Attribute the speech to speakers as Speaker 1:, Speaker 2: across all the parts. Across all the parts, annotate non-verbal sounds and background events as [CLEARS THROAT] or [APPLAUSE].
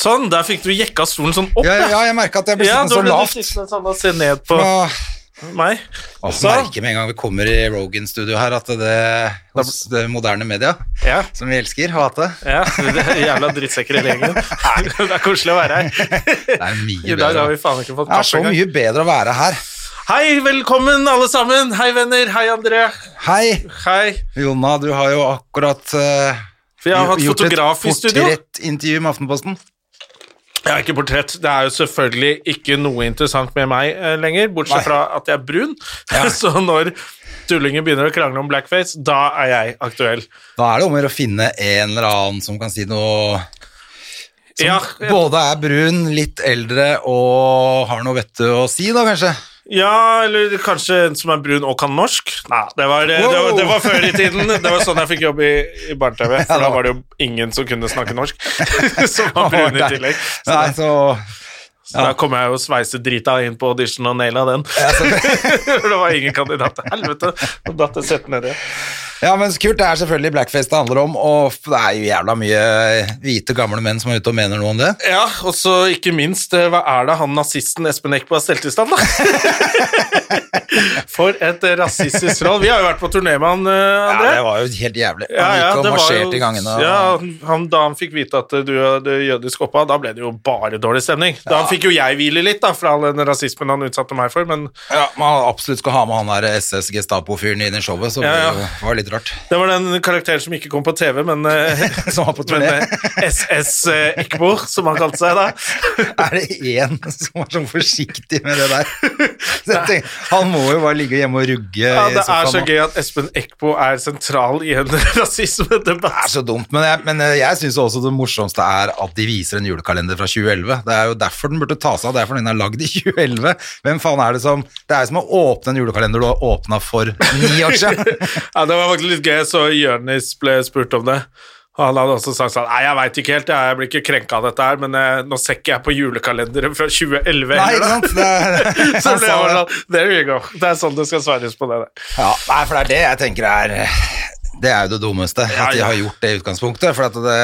Speaker 1: Sånn, der fikk du jekka stolen sånn opp.
Speaker 2: Ja, ja, jeg merka at jeg ble
Speaker 1: Ja,
Speaker 2: sittende så
Speaker 1: ble du
Speaker 2: lavt.
Speaker 1: sittende sånn og se ned på meg.
Speaker 2: Og
Speaker 1: så
Speaker 2: merker med en gang vi kommer i Rogan-studio her, at det, hos det moderne media,
Speaker 1: Ja,
Speaker 2: som vi elsker å hate,
Speaker 1: ja, det er jævla drittsekker i gjengen. Det er koselig å være her. [LAUGHS]
Speaker 2: det er mye bedre.
Speaker 1: har vi faen ikke fått
Speaker 2: Det er så mye bedre å være her.
Speaker 1: Hei, velkommen alle sammen. Hei, venner. Hei, André.
Speaker 2: Hei,
Speaker 1: Hei.
Speaker 2: Jonna, du har jo akkurat uh,
Speaker 1: Vi har hatt fotograf et
Speaker 2: portrettintervju med Aftenposten.
Speaker 1: Jeg er ikke portrett. Det er jo selvfølgelig ikke noe interessant med meg eh, lenger, bortsett
Speaker 2: Nei.
Speaker 1: fra at jeg er brun. [LAUGHS] Så når tullinger begynner å krangle om blackface, da er jeg aktuell.
Speaker 2: Da er det om å finne en eller annen som kan si noe Som
Speaker 1: Ja,
Speaker 2: både er brun, litt eldre og har noe vettu å si, da, kanskje.
Speaker 1: Ja, eller kanskje en som er brun og kan norsk? Nei, det var, det, var, det var før i tiden. Det var sånn jeg fikk jobb i, i barne-TV. For da var det jo ingen som kunne snakke norsk, [LAUGHS] som var brun i tillegg. Så,
Speaker 2: Nei, så
Speaker 1: så da kom jeg jo sveise-drita inn på audition og naila den. [LAUGHS] For det var ingen kandidat. Helvete, nå datt jeg sett nedi.
Speaker 2: Ja, men kult, det er selvfølgelig blackface det handler om, og det er jo jævla mye hvite, gamle menn som er ute og mener noe om det.
Speaker 1: Ja, og så ikke minst, eh, hva er det han nazisten Espen Eckbo har stelt i stand, da? [LAUGHS] For et rasistisk troll. Vi har jo vært på turné med han, eh, André.
Speaker 2: Ja, det var jo helt jævlig. Han
Speaker 1: ja,
Speaker 2: gikk og marsjerte i gangene. og-
Speaker 1: Ja, han, da han fikk vite at du hadde jødisk opphav, da ble det jo bare dårlig stemning. Da fikk jo jeg hvile litt da, fra all den rasismen han utsatte meg for, men
Speaker 2: Ja, man absolutt skal ha med han der SS-Gestapo-fyren inn i showet, så
Speaker 1: Ja, ja.
Speaker 2: det var litt rart.
Speaker 1: det var den karakteren som ikke kom på TV, men, eh, [LAUGHS]
Speaker 2: Som var på turné.
Speaker 1: eh, SS eh, Ekbo, som han kalte seg da. [LAUGHS]
Speaker 2: Er det én som var sånn forsiktig med det der? [LAUGHS] Tenker, han må jo bare ligge hjemme og rugge
Speaker 1: Ja, det er så gøy at Espen Eckbo er sentral i en
Speaker 2: Det er så dumt, men jeg, men jeg syns også det morsomste er at de viser en julekalender fra 2011. Det er jo derfor den burde tas av, det er fordi den er lagd i 2011. Hvem faen er det som Det er som å åpne en julekalender du har åpna for ni år siden.
Speaker 1: Ja, det var faktisk litt gøy, så Jonis ble spurt om det. Og han hadde også sagt sånn Nei, jeg veit ikke helt, jeg, jeg blir ikke krenka av dette her, men eh, nå ser ikke jeg på julekalenderen fra 2011
Speaker 2: Nei, ikke sant? Det [LAUGHS]
Speaker 1: Så ble jeg sånn There you go. Det er sånn det skal svares på det der.
Speaker 2: Ja, nei, for det er det jeg tenker er Det er jo det dummeste,
Speaker 1: Ja,
Speaker 2: at de har gjort det i utgangspunktet. For at det,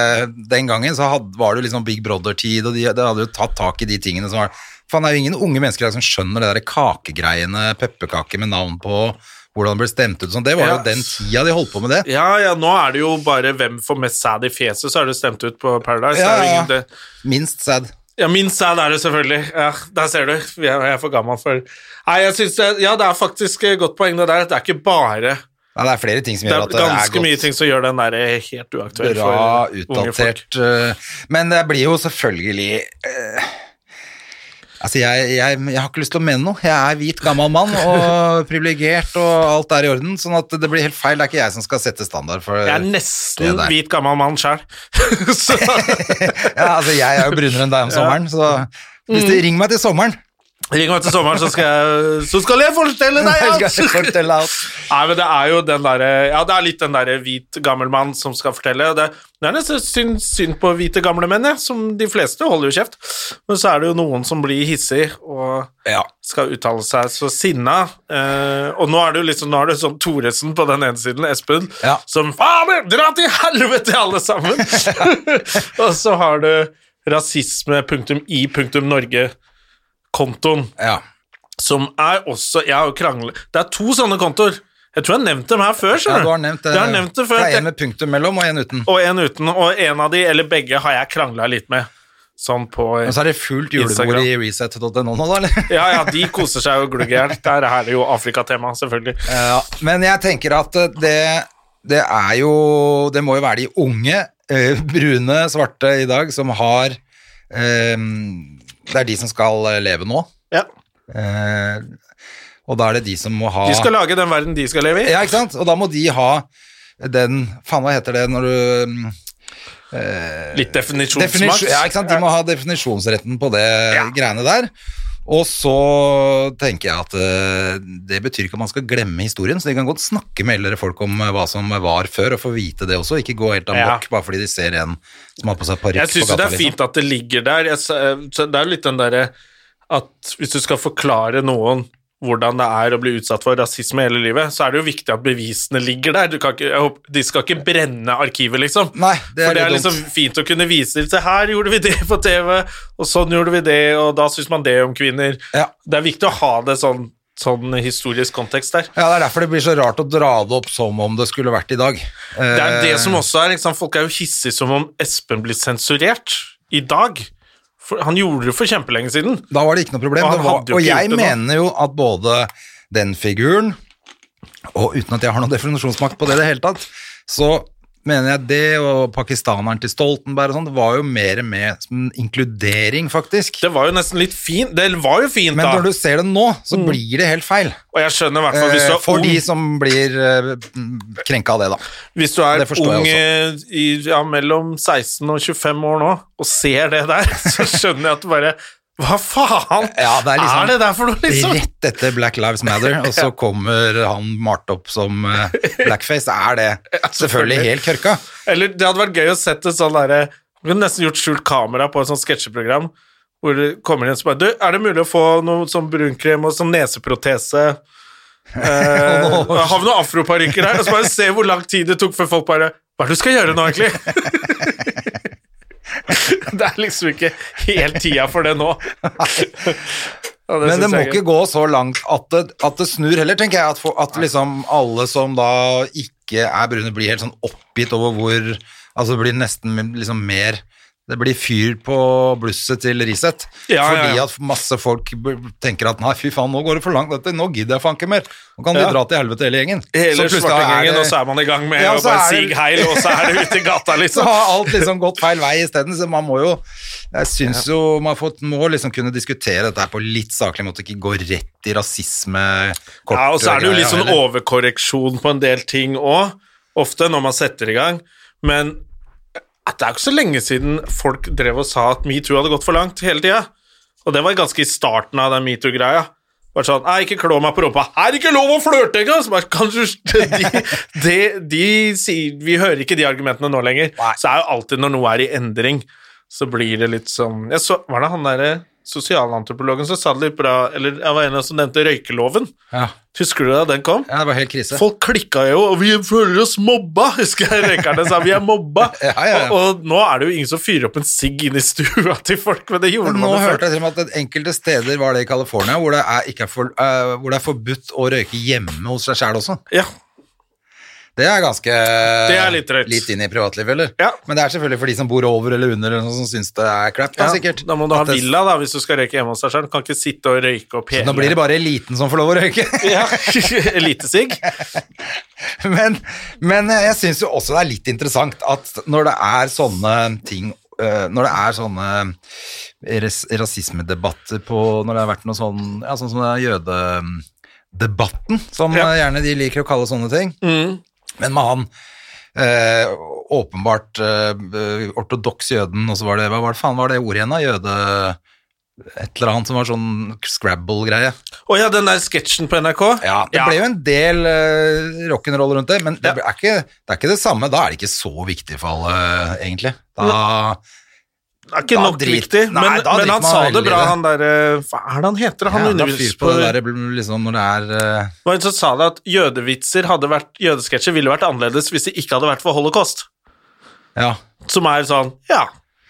Speaker 2: den gangen så had, var det jo liksom Big Brother-tid, og de, de hadde jo tatt tak i de tingene som var Faen, det er jo ingen unge mennesker som skjønner det der kakegreiene, pepperkaker med navn på, hvordan det ble stemt ut sånn. Det var jo den tida de holdt på med det.
Speaker 1: Ja, ja, nå er det jo bare hvem får mest sæd i fjeset, så er det stemt ut på Paradise.
Speaker 2: Ja,
Speaker 1: Det
Speaker 2: ja,
Speaker 1: det,
Speaker 2: Minst sad.
Speaker 1: ja, minst sæd er det selvfølgelig. Ja, der ser du. Jeg er for gammel for Nei, jeg synes det Ja, det er faktisk et godt poeng, det der. Det er ikke bare
Speaker 2: Nei, det er flere ting som
Speaker 1: Det
Speaker 2: gjør
Speaker 1: er
Speaker 2: at det er
Speaker 1: ganske mye ting som gjør den der helt uaktuell
Speaker 2: Bra
Speaker 1: for unge folk.
Speaker 2: utdatert. eh, Men det blir jo selvfølgelig eh, Altså, jeg, jeg, jeg har ikke lyst til å mene noe. Jeg er hvit, gammel mann og [LAUGHS] privilegert, og alt er i orden. Sånn at det blir helt feil. Det er ikke jeg som skal sette standard for
Speaker 1: Jeg er
Speaker 2: det
Speaker 1: nesten hvit gammel mann sjøl. [LAUGHS] [LAUGHS]
Speaker 2: Ja, altså, jeg er jo brunere enn deg om sommeren, så hvis
Speaker 1: Mm.
Speaker 2: ringer meg til sommeren,
Speaker 1: Ring meg til sommeren, så skal jeg, så skal jeg fortelle deg alt! Nei, men det er jo den derre Ja, det er litt den derre hvit gammel mann som skal fortelle. Det, det er nesten synd, synd på hvite gamle menn, ja, som de fleste holder jo kjeft. Men så er det jo noen som blir hissig og
Speaker 2: Ja.
Speaker 1: skal uttale seg så sinna. Eh, og nå er det jo liksom Nå er det sånn Thoresen på den ene siden, Espen,
Speaker 2: Ja.
Speaker 1: som Faen, dra til helvete, alle sammen! [LAUGHS] [LAUGHS] og så har du rasisme.i.norge-kontoen
Speaker 2: ja.
Speaker 1: som er også Jeg har jo kranglet Det er to sånne kontoer. Jeg tror jeg har nevnt dem her før.
Speaker 2: ja, du har nevnt det.
Speaker 1: Jeg har nevnt det før.
Speaker 2: Det er en med punktum mellom og en uten.
Speaker 1: Og en uten, og en av de, eller begge, har jeg krangla litt med. Sånn på Instagram.
Speaker 2: Og så er det fullt julebord i reset.no nå, da, eller?
Speaker 1: Ja, ja, de koser seg jo glugg i hjel. Der er det jo Afrikatema, selvfølgelig.
Speaker 2: Ja, men jeg tenker at det, det er jo Det må jo være de unge, eh, brune, svarte i dag som har eh, Det er de som skal eh, leve nå.
Speaker 1: Ja.
Speaker 2: Eh, og da er det de som må ha
Speaker 1: De skal lage den verden de skal leve i.
Speaker 2: Ja, ikke sant? Og da må de ha den Faen, hva heter det når du eh,
Speaker 1: litt definisjonsmakt.
Speaker 2: Definisjon, ja, ikke sant? De må ha definisjonsretten på det greiene der. Og så tenker jeg at eh, det betyr ikke at man skal glemme historien, så de kan godt snakke med eldre folk om eh, hva som var før, og få vite det også, ikke gå helt amok bare fordi de ser en som har på seg parykk
Speaker 1: Jeg syns det er fint at det ligger der. Jeg, så det er jo litt den derre at hvis du skal forklare noen hvordan det er å bli utsatt for rasisme hele livet, så er det jo viktig at bevisene ligger der. Du kan ikke, håper, de skal ikke brenne arkivet, liksom.
Speaker 2: Nei, det er
Speaker 1: for det er liksom fint å kunne vise til. Se, her gjorde vi det på TV, og sånn gjorde vi det, og da syns man det om kvinner.
Speaker 2: Ja.
Speaker 1: Det er viktig å ha det sånn, sånn historisk kontekst der.
Speaker 2: Ja, Det er derfor det blir så rart å dra det opp som om det skulle vært i dag.
Speaker 1: Det er det
Speaker 2: Eh,
Speaker 1: som også er, liksom. Folk er jo hissige som om Espen blir sensurert i dag. For han gjorde det for kjempelenge siden.
Speaker 2: Da var det ikke noe problem.
Speaker 1: Og
Speaker 2: var, og jeg mener jo at både den figuren, og uten at jeg har noen definisjonsmakt på det i det hele tatt, så mener jeg det, og pakistaneren til Stoltenberg og sånn, det var jo mer med som inkludering, faktisk.
Speaker 1: Det var jo nesten litt fint. Det var jo fint,
Speaker 2: Men
Speaker 1: da.
Speaker 2: når du ser det nå, så blir det helt feil.
Speaker 1: Og jeg skjønner i hvert fall hvis du
Speaker 2: Eh,
Speaker 1: er
Speaker 2: For
Speaker 1: ung,
Speaker 2: de som blir eh, krenka av det, da.
Speaker 1: hvis du er ung eh, i, ja, mellom 16 og 25 år nå, og ser det der, [LAUGHS] så skjønner jeg at du bare Hva faen
Speaker 2: Ja, det er liksom-
Speaker 1: det der for noe, liksom?
Speaker 2: Rett etter Black Lives Matter, og så [LAUGHS] kommer han malt opp som eh, blackface. Er det [LAUGHS] selvfølgelig helt kørka?
Speaker 1: Eller det hadde vært gøy å sette sånn derre Vi kunne nesten gjort skjult kamera på et sånt sketsjeprogram hvor det kommer inn og spør Du, er det mulig å få noe sånn brunkrem og sånn neseprotese? [LAUGHS] Eh, har vi noen afroparykker her? Og så bare se hvor lang tid det tok før folk bare Hva er det du skal gjøre nå, egentlig? [LAUGHS] det er liksom ikke helt tida for det nå. [LAUGHS] Ja,
Speaker 2: Men det må ikke gå så langt at det, at det snur heller, tenker jeg. At, for, at liksom alle som da ikke er brune, blir helt sånn oppgitt over hvor Altså blir nesten liksom mer Det blir fyr på blusset til Riset.
Speaker 1: Ja, ja,
Speaker 2: fordi
Speaker 1: ja.
Speaker 2: at masse folk tenker at nei, fy faen, nå går det for langt. Dette, nå gidder jeg faen ikke mer. Nå kan de dra til helvete hele gjengen.
Speaker 1: Hele svartegjengen,
Speaker 2: det-
Speaker 1: og så er man i gang med
Speaker 2: Ja,
Speaker 1: å bare
Speaker 2: det-
Speaker 1: sige heil, og så er det ute i gata, [LAUGHS] liksom.
Speaker 2: så har alt liksom gått feil vei isteden, så man må jo Jeg syns jo man får, må liksom kunne diskutere dette her på litt saklig måte, ikke gå rett i rasisme
Speaker 1: Ja, og så er det jo litt sånn overkorreksjon på en del ting òg, ofte når man setter i gang. Men at det er ikke så lenge siden folk drev og sa at metoo hadde gått for langt hele tida. Og det var ganske i starten av den metoo-greia. Bare sånn Nei, ikke klå meg på rumpa. Er det ikke lov å flørte engang?! [LAUGHS] De, de, de sier Vi hører ikke de argumentene nå lenger. Så er jo alltid når noe er i endring, så blir det litt sånn jeg så, Var det han derre sosialantropologen som sa det litt bra Eller jeg var en av som nevnte røykeloven.
Speaker 2: Ja.
Speaker 1: Husker du da den kom?
Speaker 2: ja, det var helt krise.
Speaker 1: Folk klikka jo, og vi føler oss mobba! Husker jeg røykerne sa vi er mobba. [LAUGHS]
Speaker 2: Ja, ja.
Speaker 1: Og, og nå er det jo ingen som fyrer opp en sigg inn i stua til folk, men det gjorde
Speaker 2: Men nå
Speaker 1: man jo
Speaker 2: hørte jeg til og med at det enkelte steder var det i California hvor det er, for, uh, hvor det er forbudt å røyke hjemme hos seg sjæl også.
Speaker 1: Ja,
Speaker 2: Det er ganske
Speaker 1: er litt
Speaker 2: litt inn i privatlivet, eller?
Speaker 1: Ja.
Speaker 2: Men det er selvfølgelig for de som bor over eller under, eller noe som syns det er crap, da,
Speaker 1: ja,
Speaker 2: sikkert.
Speaker 1: da må du ha
Speaker 2: det-
Speaker 1: villa da, hvis du skal røyke hjemme hos deg. Du kan ikke sitte og røyke opp hele
Speaker 2: Nå blir det bare eliten som får lov å røyke. [LAUGHS]
Speaker 1: ja. [LAUGHS] Elitesigg. [LAUGHS]
Speaker 2: men, men jeg syns jo også det er litt interessant at når det er sånne ting øh, Når det er sånne ras rasismedebatter på Når det har vært noe sånn Ja, sånn som det er jødedebatten, som
Speaker 1: Ja.
Speaker 2: gjerne de liker å kalle sånne ting. Men med han eh, åpenbart eh, ortodoks jøden, og så var det Hva faen var det ordet igjen, da? Jøde et eller annet som var sånn Scrabble-greie.
Speaker 1: Å ja, den der sketsjen på NRK?
Speaker 2: Ja, det ble jo en del uh, rock'n'roll rundt det, men det er, ikke, det er ikke det samme. Da er det ikke så viktig for alle, egentlig. Da,
Speaker 1: Det er ikke
Speaker 2: Da
Speaker 1: nok
Speaker 2: drit-
Speaker 1: viktig, men,
Speaker 2: Nei,
Speaker 1: men han sa det bra, han derre Hva er det han heter? Han
Speaker 2: ja,
Speaker 1: underviser
Speaker 2: fyr på det der liksom, når det er uh,
Speaker 1: Men så sa det at jødevitser hadde vært Jødesketsjer ville vært annerledes hvis det ikke hadde vært for holocaust.
Speaker 2: Ja.
Speaker 1: Som er sånn Ja,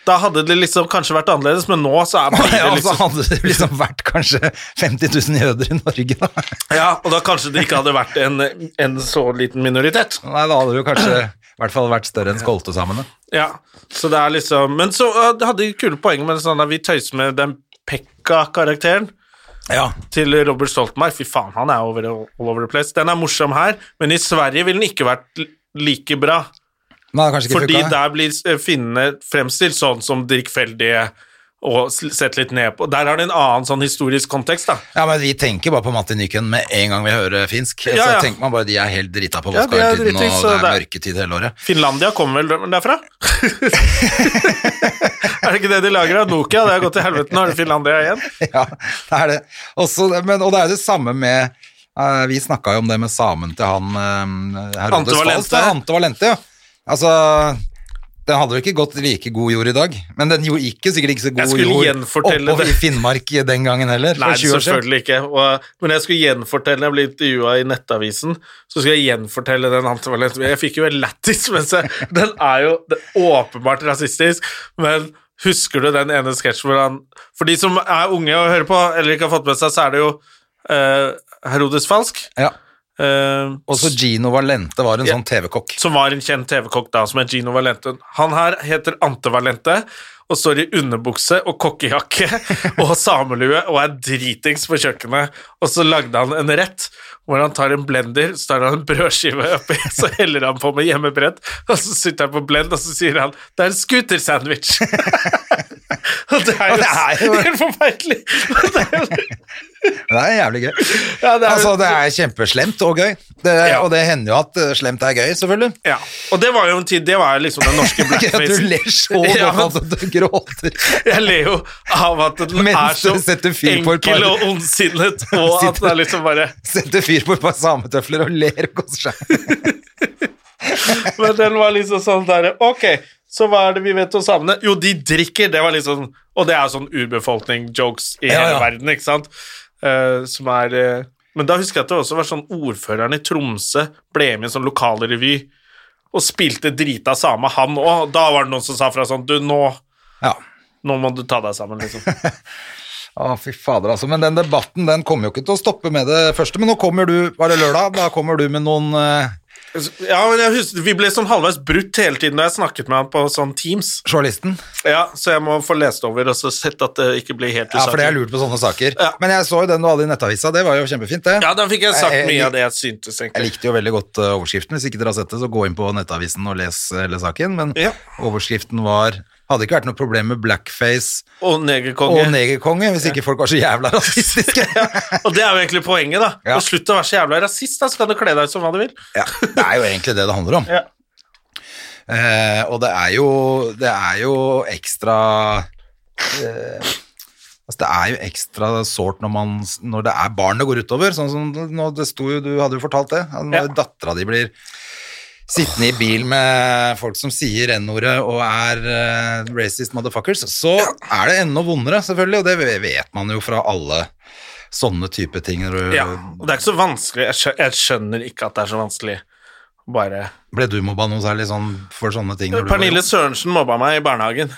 Speaker 1: da hadde det liksom kanskje vært annerledes, men nå så er [LAUGHS] det
Speaker 2: ja, så
Speaker 1: liksom
Speaker 2: hadde det liksom vært kanskje 50 000 jøder i Norge, da.
Speaker 1: Ja, og da kanskje det ikke hadde vært en, en så liten minoritet.
Speaker 2: Nei, da hadde det jo kanskje i hvert fall vært større enn Skoltesamene.
Speaker 1: Ja, så det er liksom Men så uh, hadde de kule poeng med sånn at vi tøyser med den Pekka-karakteren
Speaker 2: Ja.
Speaker 1: til Robert Stoltenberg. Fy faen, han er over, all over the place. Den er morsom her, men i Sverige ville den ikke vært like bra.
Speaker 2: Ikke
Speaker 1: Fordi
Speaker 2: funka.
Speaker 1: der blir eh, finnene fremstilt sånn som drikkfeldige og sett litt ned på Der har det en annen sånn historisk kontekst, da.
Speaker 2: Ja, men vi tenker bare på Matti Nyken med en gang vi hører finsk.
Speaker 1: Ja, ja.
Speaker 2: Så tenker man bare de er helt drita på
Speaker 1: Ja, de
Speaker 2: Vaskar-tiden,
Speaker 1: dritings,
Speaker 2: og det er
Speaker 1: er-
Speaker 2: mørketid hele året.
Speaker 1: Finlandia kommer vel derfra? [LAUGHS] er det ikke det de lager av Nokia? Det har gått til helvete, nå er det Finlandia igjen. [LAUGHS]
Speaker 2: Ja, det er det. Også, men, og det er det samme med uh, Vi snakka jo om det med samen til han uh,
Speaker 1: Ante Valente.
Speaker 2: Ante Valente, ja. Altså den hadde jo ikke gått like god jord i dag, men den jo gikk sikkert ikke så god jord oppå i Finnmark den gangen heller.
Speaker 1: Nei,
Speaker 2: for 20 år siden.
Speaker 1: selvfølgelig ikke. Og, men jeg skulle gjenfortelle, jeg ble intervjua i Nettavisen, så skulle jeg gjenfortelle den antivalenten. Jeg fikk jo en lættis, mens jeg Den er jo det er åpenbart rasistisk, men husker du den ene sketsjen hvor han For de som er unge og hører på, eller ikke har fått med seg, så er det jo uh, Herodes Falsk.
Speaker 2: Ja.
Speaker 1: Eh,
Speaker 2: Og så Gino Valente var en
Speaker 1: Ja.
Speaker 2: sånn TV-kokk.
Speaker 1: som var en kjent TV-kokk da, som er Gino Valente. Han her heter Ante Valente og står i underbukse og kokkejakke [LAUGHS] og samelue og er dritings på kjøkkenet. Og så lagde han en rett hvor han tar en blender, så tar han en brødskive oppi, så heller han på med hjemmebrent, og så sitter han på blend, og så sier han 'det er en scootersandwich'. [LAUGHS] og det er jo, [LAUGHS]
Speaker 2: det er jo-
Speaker 1: helt forferdelig. Det er jo-
Speaker 2: Det er jævlig gøy.
Speaker 1: Ja, det er-
Speaker 2: altså, det er kjempeslemt og gøy. Det,
Speaker 1: Ja.
Speaker 2: Og det hender jo at eh, slemt er gøy, selvfølgelig.
Speaker 1: ja. Og det var jo en tid, det var liksom den norske [LAUGHS]
Speaker 2: Ikke du ler så [LAUGHS]
Speaker 1: Ja,
Speaker 2: godt at du gråter.
Speaker 1: Jeg ler jo av at den er så enkel og ondsinnet, og at det er liksom bare
Speaker 2: Setter fyr på et par sametøfler og ler og koser seg.
Speaker 1: Men den var liksom sånn der Ok, så hva er det vi vet om samene? Jo, de drikker, det var liksom Og det er sånn urbefolkning-jokes i
Speaker 2: Ja,
Speaker 1: hele verden, ikke sant? Uh, som er uh, Men da husker jeg at det også var sånn ordføreren i Tromsø ble med i en sånn lokalrevy og spilte drita same, han òg. Da var det noen som sa fra sånn Du, nå,
Speaker 2: Ja.
Speaker 1: nå må du ta deg sammen, liksom. [LAUGHS]
Speaker 2: Å, fy fader, altså. Men den debatten den kommer jo ikke til å stoppe med det første. Men nå kommer du, var det lørdag? Da kommer du med noen eh,
Speaker 1: Ja, men jeg husker, Vi ble sånn halvveis brutt hele tiden da jeg snakket med han på sånn Teams.
Speaker 2: Journalisten?
Speaker 1: Ja, Så jeg må få lest over og så sett at det ikke blir helt
Speaker 2: Ja, for det er lurt på sånne saker.
Speaker 1: Ja.
Speaker 2: Men jeg så jo den du hadde i Nettavisa, det var jo kjempefint, det.
Speaker 1: Ja, da fikk jeg sagt
Speaker 2: Jeg- jeg-
Speaker 1: mye av det jeg syntes, egentlig.
Speaker 2: Jeg likte jo veldig godt eh, overskriften. Hvis ikke dere har sett det, så gå inn på Nettavisen og les hele saken. Men
Speaker 1: Ja.
Speaker 2: overskriften var Hadde ikke vært noe problem med blackface
Speaker 1: Og negerkonge.
Speaker 2: og negerkonge hvis ikke folk var så jævla rasistiske. [LAUGHS]
Speaker 1: Og det er jo egentlig poenget, da.
Speaker 2: Ja.
Speaker 1: Og Slutt å være så jævla rasist, da, så kan du kle deg ut som hva du vil.
Speaker 2: ja, det er jo egentlig det det handler om. [LAUGHS]
Speaker 1: Ja.
Speaker 2: Eh, og det er jo, det er jo ekstra eh, altså Det er jo ekstra sårt når, man, når det er barn det går utover. Sånn som nå, det sto jo, Du hadde jo fortalt det. Når
Speaker 1: Ja.
Speaker 2: dattera di blir sittende i bil med folk som sier N-ordet og er uh, racist motherfuckers, så er det enda vondere, selvfølgelig. Og det vet man jo fra alle sånne type ting.
Speaker 1: Ja, og det er ikke så vanskelig. Jeg skjønner, jeg skjønner ikke at det er så vanskelig. Bare
Speaker 2: Ble du mobba noe særlig sånn for sånne ting?
Speaker 1: Pernille? Sørensen mobba meg i barnehagen.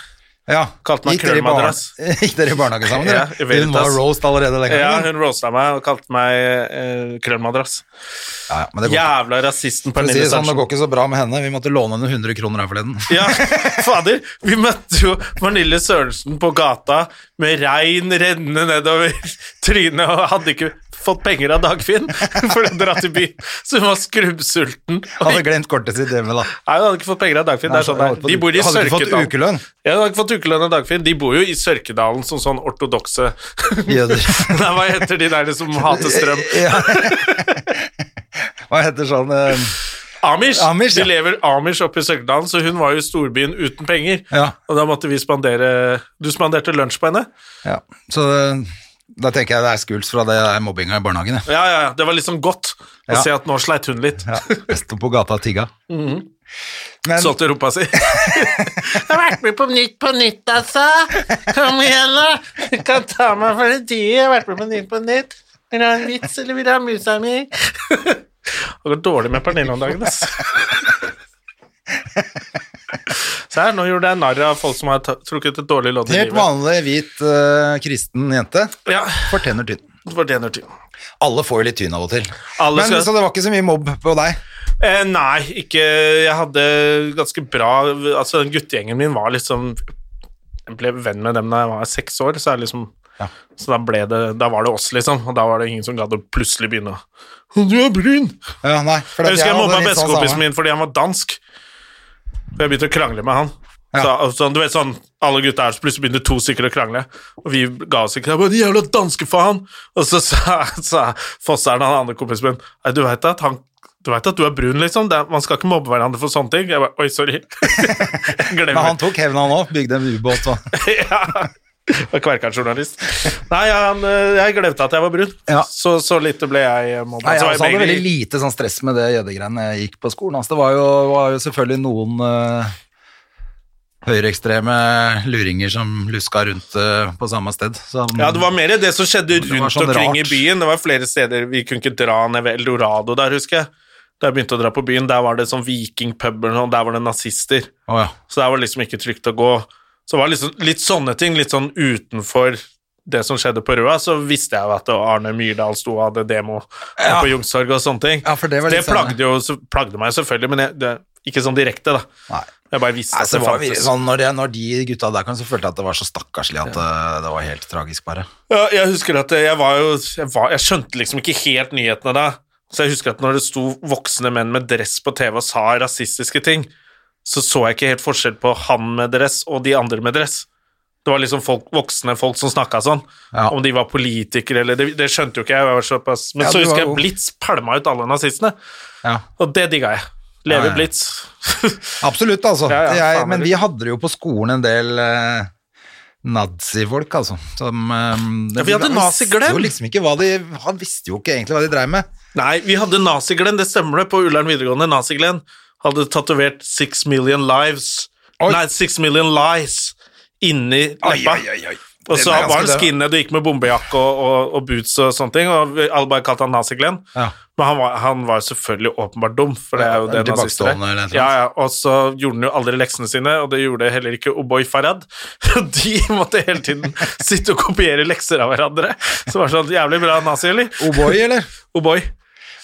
Speaker 2: Ja.
Speaker 1: Kalte meg krøllmadrass. [LAUGHS]
Speaker 2: Gikk dere i barnehage sammen?
Speaker 1: Ja.
Speaker 2: Hun var roast allerede den gangen.
Speaker 1: Ja, hun roasta meg og kalte meg eh, krøllmadrass.
Speaker 2: Ja, ja,
Speaker 1: Jævla rasisten
Speaker 2: si
Speaker 1: Pernille
Speaker 2: det sånn, det går ikke så bra med henne. Vi måtte låne henne 100 kroner her forleden.
Speaker 1: Ja, [LAUGHS] fader. Vi møtte jo Pernille Sørensen på gata med regn rennende nedover trynet og hadde ikke fått penger av Dagfinn [LAUGHS] for å dra til byen, så hun var skrubbsulten.
Speaker 2: Hadde glemt kortet sitt hjemme, da.
Speaker 1: Nei, hun hadde ikke fått penger av Dagfinn. Er sånn. De bor i
Speaker 2: Hadde ikke fått
Speaker 1: Sørkedalen.
Speaker 2: ukelønn.
Speaker 1: Ja, hun hadde ikke fått ukelønn av Dagfinn. De bor jo i Sørkedalen som sånn ortodokse [LAUGHS]
Speaker 2: Jøder. [LAUGHS]
Speaker 1: Nei, hva heter de der som hater strøm?
Speaker 2: Ja. Hva heter sånn um...
Speaker 1: Amish.
Speaker 2: Amish, ja.
Speaker 1: De lever Amish oppe i Sørkedalen, så hun var jo i storbyen uten penger.
Speaker 2: Ja.
Speaker 1: Og da måtte vi spandere Du spanderte lunsj på henne?
Speaker 2: ja. Så eh, da tenker jeg det er skuls fra det der mobbinga i barnehagen.
Speaker 1: Ja, ja, ja. Det var liksom godt å
Speaker 2: Ja.
Speaker 1: se at nå sleit hun litt.
Speaker 2: Ja. Jeg sto på gata og tigga.
Speaker 1: Mhm.
Speaker 2: Men
Speaker 1: Solgte rumpa si. Jeg [LAUGHS] har vært med på Nytt på Nytt, altså. Kom igjen, da. Du kan ta meg for en tid. Jeg har vært med på Nytt på Nytt. Vil du ha en vits, eller vil du ha musa mi? [LAUGHS] Det går dårlig med Pernille om dagen, ass. [LAUGHS] [LAUGHS] Se her, nå gjorde jeg narr av folk som har trukket et dårlig lodd i livet.
Speaker 2: helt vanlig hvit uh, kristen jente
Speaker 1: Ja,
Speaker 2: fortjener tynn.
Speaker 1: fortjener tyn.
Speaker 2: Alle får jo litt tyn av og til.
Speaker 1: Alle
Speaker 2: Men
Speaker 1: skal-
Speaker 2: Så det var ikke så mye mobb på deg?
Speaker 1: Eh, nei, ikke Jeg hadde ganske bra Altså, den guttegjengen min var liksom Jeg ble venn med dem da jeg var seks år, så, jeg liksom,
Speaker 2: Ja.
Speaker 1: så da, ble det, da var det oss, liksom. Og da var det ingen som gadd å plutselig begynne å «Å, Du er brun!
Speaker 2: Ja, nei.
Speaker 1: Jeg husker jeg mobba
Speaker 2: sånn
Speaker 1: bestekompisen min fordi han var dansk. For jeg begynte å krangle med han.
Speaker 2: Ja.
Speaker 1: Så, sånn, du vet sånn, Alle gutta her, så plutselig begynte to stykker å krangle, og vi ga oss ikke. 'De jævla danske faen!' Og så sa, [LAUGHS] sa Fosseren, han andre kompisen min, «Nei, du veit at han du vet at du er brun, liksom. Er, man skal ikke mobbe hverandre for sånne ting. Jeg bare, Oi, sorry. [LAUGHS]
Speaker 2: Men han tok hevn han òg, bygde en ubåt og [LAUGHS]
Speaker 1: ja. [LAUGHS] Og Kverkeren-journalist. Nei, han, eh, jeg glemte at jeg var brun.
Speaker 2: Ja.
Speaker 1: Så, så lite ble jeg mobba.
Speaker 2: Nei, jeg
Speaker 1: Så var
Speaker 2: hadde veldig lite sånn stress med det jødegreiene jeg gikk på skolen. Altså, det var jo, var jo selvfølgelig noen uh, høyreekstreme luringer som luska rundt uh, på samme sted. Som,
Speaker 1: Ja, det var mer det som skjedde rundt
Speaker 2: sånn
Speaker 1: omkring i byen. Det var flere steder vi kunne ikke dra ned ved Eldorado der, husker jeg. Da jeg begynte å dra på byen, der var det sånn vikingpuber, og der var det nazister.
Speaker 2: Oh, ja.
Speaker 1: Så der var det liksom ikke trygt å gå. Så det var liksom litt sånne ting, litt sånn utenfor det som skjedde på Røa, så visste jeg jo at Arne Myrdal sto og hadde demo
Speaker 2: Ja.
Speaker 1: på Youngstorget og sånne ting.
Speaker 2: Ja, for det var litt sånn-
Speaker 1: plagde, jo, så- plagde meg selvfølgelig, men jeg, det, ikke sånn direkte, da.
Speaker 2: Nei.
Speaker 1: Jeg bare visste
Speaker 2: Nei,
Speaker 1: at det
Speaker 2: var vi, sånn, når, det, når de gutta der kom, så følte jeg at det var så stakkarslig at eh, det var helt tragisk, bare.
Speaker 1: Ja, jeg husker at jeg var jo jeg, var, jeg skjønte liksom ikke helt nyhetene da. Så jeg husker at når det sto voksne menn med dress på TV og sa rasistiske ting, så så jeg ikke helt forskjell på han med dress og de andre med dress. Det var liksom folk, voksne folk som snakka sånn.
Speaker 2: Ja.
Speaker 1: Om de var politikere eller Det, det skjønte jo ikke jeg. jeg var såpass, men
Speaker 2: Ja,
Speaker 1: så husker jeg Blitz pælma ut alle nazistene,
Speaker 2: Ja.
Speaker 1: og det digga jeg. Leve. Blitz. [LAUGHS]
Speaker 2: Absolutt, altså. Jeg, men vi hadde jo på skolen en del eh, nazifolk, altså. Som, eh,
Speaker 1: Ja, vi hadde naziglem.
Speaker 2: liksom de Han visste jo ikke egentlig hva de dreiv med.
Speaker 1: Nei, vi hadde Naziglenn, det stemmer det, på Ullern videregående. Naziglenn hadde tatovert Six Million Lives
Speaker 2: Oi.
Speaker 1: Nei, Six Million Lies inni leppa. Og så var han skinhead og gikk med bombejakke og, og, og boots og sånne ting, og alle bare kalte han Naziglenn.
Speaker 2: Ja.
Speaker 1: Men han var, han var selvfølgelig åpenbart dum, for det er jo det nazister er. Ja, ja, og så gjorde han jo aldri leksene sine, og det gjorde heller ikke O'boy Farad. [LAUGHS] De måtte hele tiden [LAUGHS] sitte og kopiere lekser av hverandre. Så det var sånn jævlig bra nazi, eller?
Speaker 2: O'boy, eller?
Speaker 1: O'boy.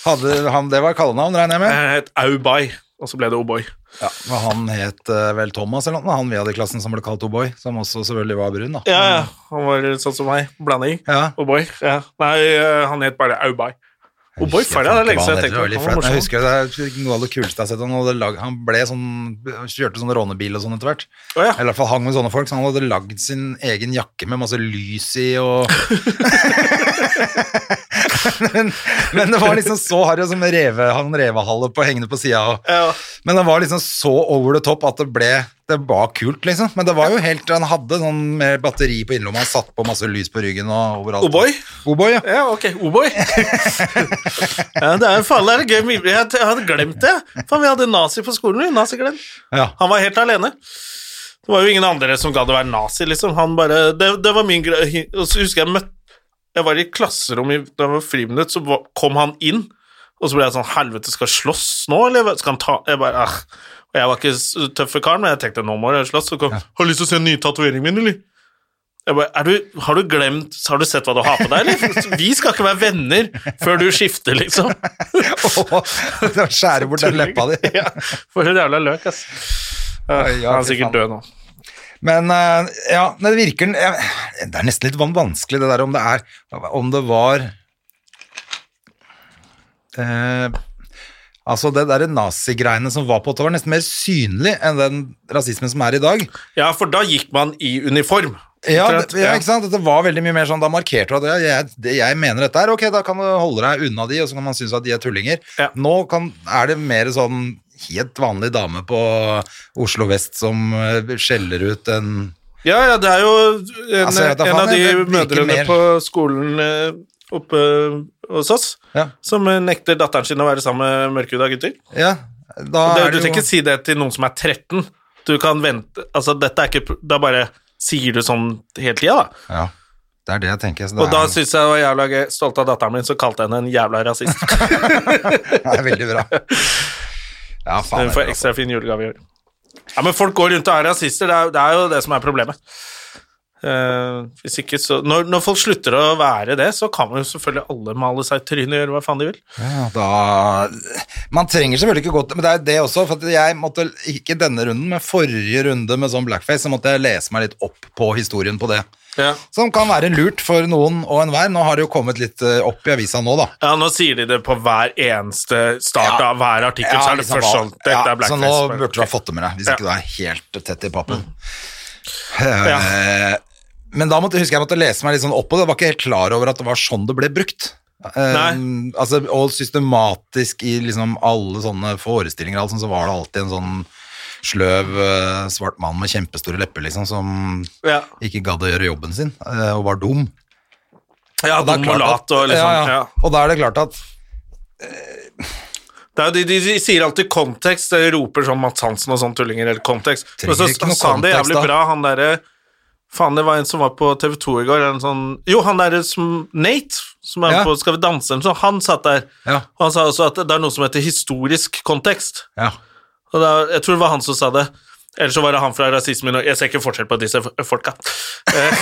Speaker 2: Hadde han, det var kallenavn, regner jeg med?
Speaker 1: Het Aubay, og så ble det O'boy.
Speaker 2: Ja, og han het eh, vel Thomas eller noe, han vi hadde i klassen som ble kalt O'boy, som også selvfølgelig var brun, da.
Speaker 1: Ja, ja. Han var sånn som meg. Blanding.
Speaker 2: Ja.
Speaker 1: O'boy. Ja. Nei, eh, han het bare Aubay. O'boy
Speaker 2: ferdig,
Speaker 1: Farah, det er lenge siden jeg
Speaker 2: han
Speaker 1: tenkte på. det.
Speaker 2: Jeg husker det er noe av det kuleste jeg har sett. Han, lag, han ble sånn, kjørte sånn rånebil og sånn etter hvert.
Speaker 1: Oh, ja.
Speaker 2: Eller i hvert fall hang med sånne folk, så han hadde lagd sin egen jakke med masse lys i og [LAUGHS] men, men det var liksom så harry som reve, han revehale på hengende på sida.
Speaker 1: Ja.
Speaker 2: Men det var liksom så over the top at det ble Det var kult, liksom. Men det var jo helt Han hadde sånn med batteri på innerlomma, han satt på masse lys på ryggen og overalt.
Speaker 1: O'boy?
Speaker 2: O'boy, ja.
Speaker 1: Ja, ok. O'boy. [LAUGHS] ja, det er faen det er gøy. Jeg, hadde glemt det. Faen, vi hadde nazi på skolen. Nazi-Glenn.
Speaker 2: ja.
Speaker 1: Han var helt alene. Det var jo ingen andre som gadd å være nazi, liksom. Han bare Det, det var min greie. Og så husker jeg møtte Jeg var i klasserommet da jeg var friminutt, så kom han inn, og så ble jeg sånn Helvete, skal jeg slåss nå, eller skal han ta Jeg bare ah. Og jeg var ikke tøffe karen, men jeg tenkte nå må jeg slåss. Så kom Har du lyst til å se den nye tatoveringen min, eller? Jeg bare, er du, har du glemt Har du sett hva du har på deg, eller? [LAUGHS] Vi skal ikke være venner før du skifter, liksom. [LAUGHS]
Speaker 2: Det skjærer skjære bort den leppa di.
Speaker 1: ja, for en jævla løk, ass. Ja, han er sikkert død nå.
Speaker 2: Men eh, ja, det virker Det er nesten litt vanskelig det der om det er Om det var eh, Altså det der nazigreiene som var på det var nesten mer synlig enn den rasismen som er i dag.
Speaker 1: Ja, for da gikk man i uniform.
Speaker 2: Ja, det, ja, ikke sant? Det var veldig mye mer sånn, da markerte du at jeg, det, jeg mener dette er ok, da kan du holde deg unna de, og så kan man synes at de er tullinger.
Speaker 1: Ja.
Speaker 2: Nå kan, er det mer sånn helt vanlig dame på Oslo Vest som eh, skjeller ut en
Speaker 1: Ja, ja, det er jo en,
Speaker 2: Altså,
Speaker 1: en
Speaker 2: faen,
Speaker 1: av de mødrene på skolen eh, oppe hos oss
Speaker 2: Ja.
Speaker 1: som eh, nekter datteren sin å være sammen med mørkhuda gutter.
Speaker 2: Ja, da
Speaker 1: Det,
Speaker 2: er
Speaker 1: du
Speaker 2: det
Speaker 1: trenger ikke si det til noen som er 13. Du kan vente Altså, dette er ikke Da bare sier du sånn hele tida, da.
Speaker 2: Ja, det er det jeg tenker.
Speaker 1: Og da
Speaker 2: er,
Speaker 1: syns jeg var jævla gøy. Stolt av datteren min, så kalte jeg henne en jævla rasist. [LAUGHS]
Speaker 2: det er veldig bra. [LAUGHS] Ja, faen.
Speaker 1: Hun får ekstra fin julegave i år. Ja, men folk går rundt og er rasister. Det er, det er jo det som er problemet. Uh, hvis ikke så når, når folk slutter å være det, så kan jo selvfølgelig alle male seg i trynet og gjøre hva faen de vil.
Speaker 2: Ja, da Man trenger selvfølgelig ikke godt Men det er det også, for jeg måtte ikke denne runden, men forrige runde med sånn blackface, så måtte jeg lese meg litt opp på historien på det.
Speaker 1: Ja.
Speaker 2: Som kan være lurt for noen og enhver. Nå har det jo kommet litt eh, opp i avisa nå, da.
Speaker 1: Ja, nå sier de det på hver eneste start
Speaker 2: Ja.
Speaker 1: av hver artikkel, så er det
Speaker 2: liksom
Speaker 1: først sånn Dette
Speaker 2: ja,
Speaker 1: er blackface.
Speaker 2: Så nå burde du ha fått det med deg, hvis
Speaker 1: Ja. Mm.
Speaker 2: ikke du er helt tett i pappen. Eh, Men da måtte, husker jeg måtte lese meg litt sånn opp på det. Jeg var ikke helt klar over at det var sånn det ble brukt.
Speaker 1: Um,
Speaker 2: altså, og systematisk i liksom alle sånne forestillinger altså, så var det alltid en sånn sløv eh, svart mann med kjempestore lepper, liksom, som
Speaker 1: Ja,
Speaker 2: ikke gadd å gjøre jobben sin, eh, og var dum.
Speaker 1: ja
Speaker 2: Og
Speaker 1: dum og lat og liksom
Speaker 2: ja,
Speaker 1: ja.
Speaker 2: Og da er det klart at
Speaker 1: Det er jo de, de, sier alltid kontekst, de roper sånn Mats Hansen og sånn tullinger, eller kontekst. Men så sa han det jævlig
Speaker 2: da.
Speaker 1: bra, han derre Faen, det var en som var på TV 2 i går, en sånn Jo, han derre som Nate, som er
Speaker 2: Ja.
Speaker 1: på Skal vi danse, sånn, han satt der.
Speaker 2: Ja.
Speaker 1: Og han sa også at det er noe som heter historisk kontekst.
Speaker 2: Ja.
Speaker 1: Og da, jeg tror det var han som sa det. Eller så var det han fra Rasismen Jeg ser ikke forskjell på disse folka. Eh,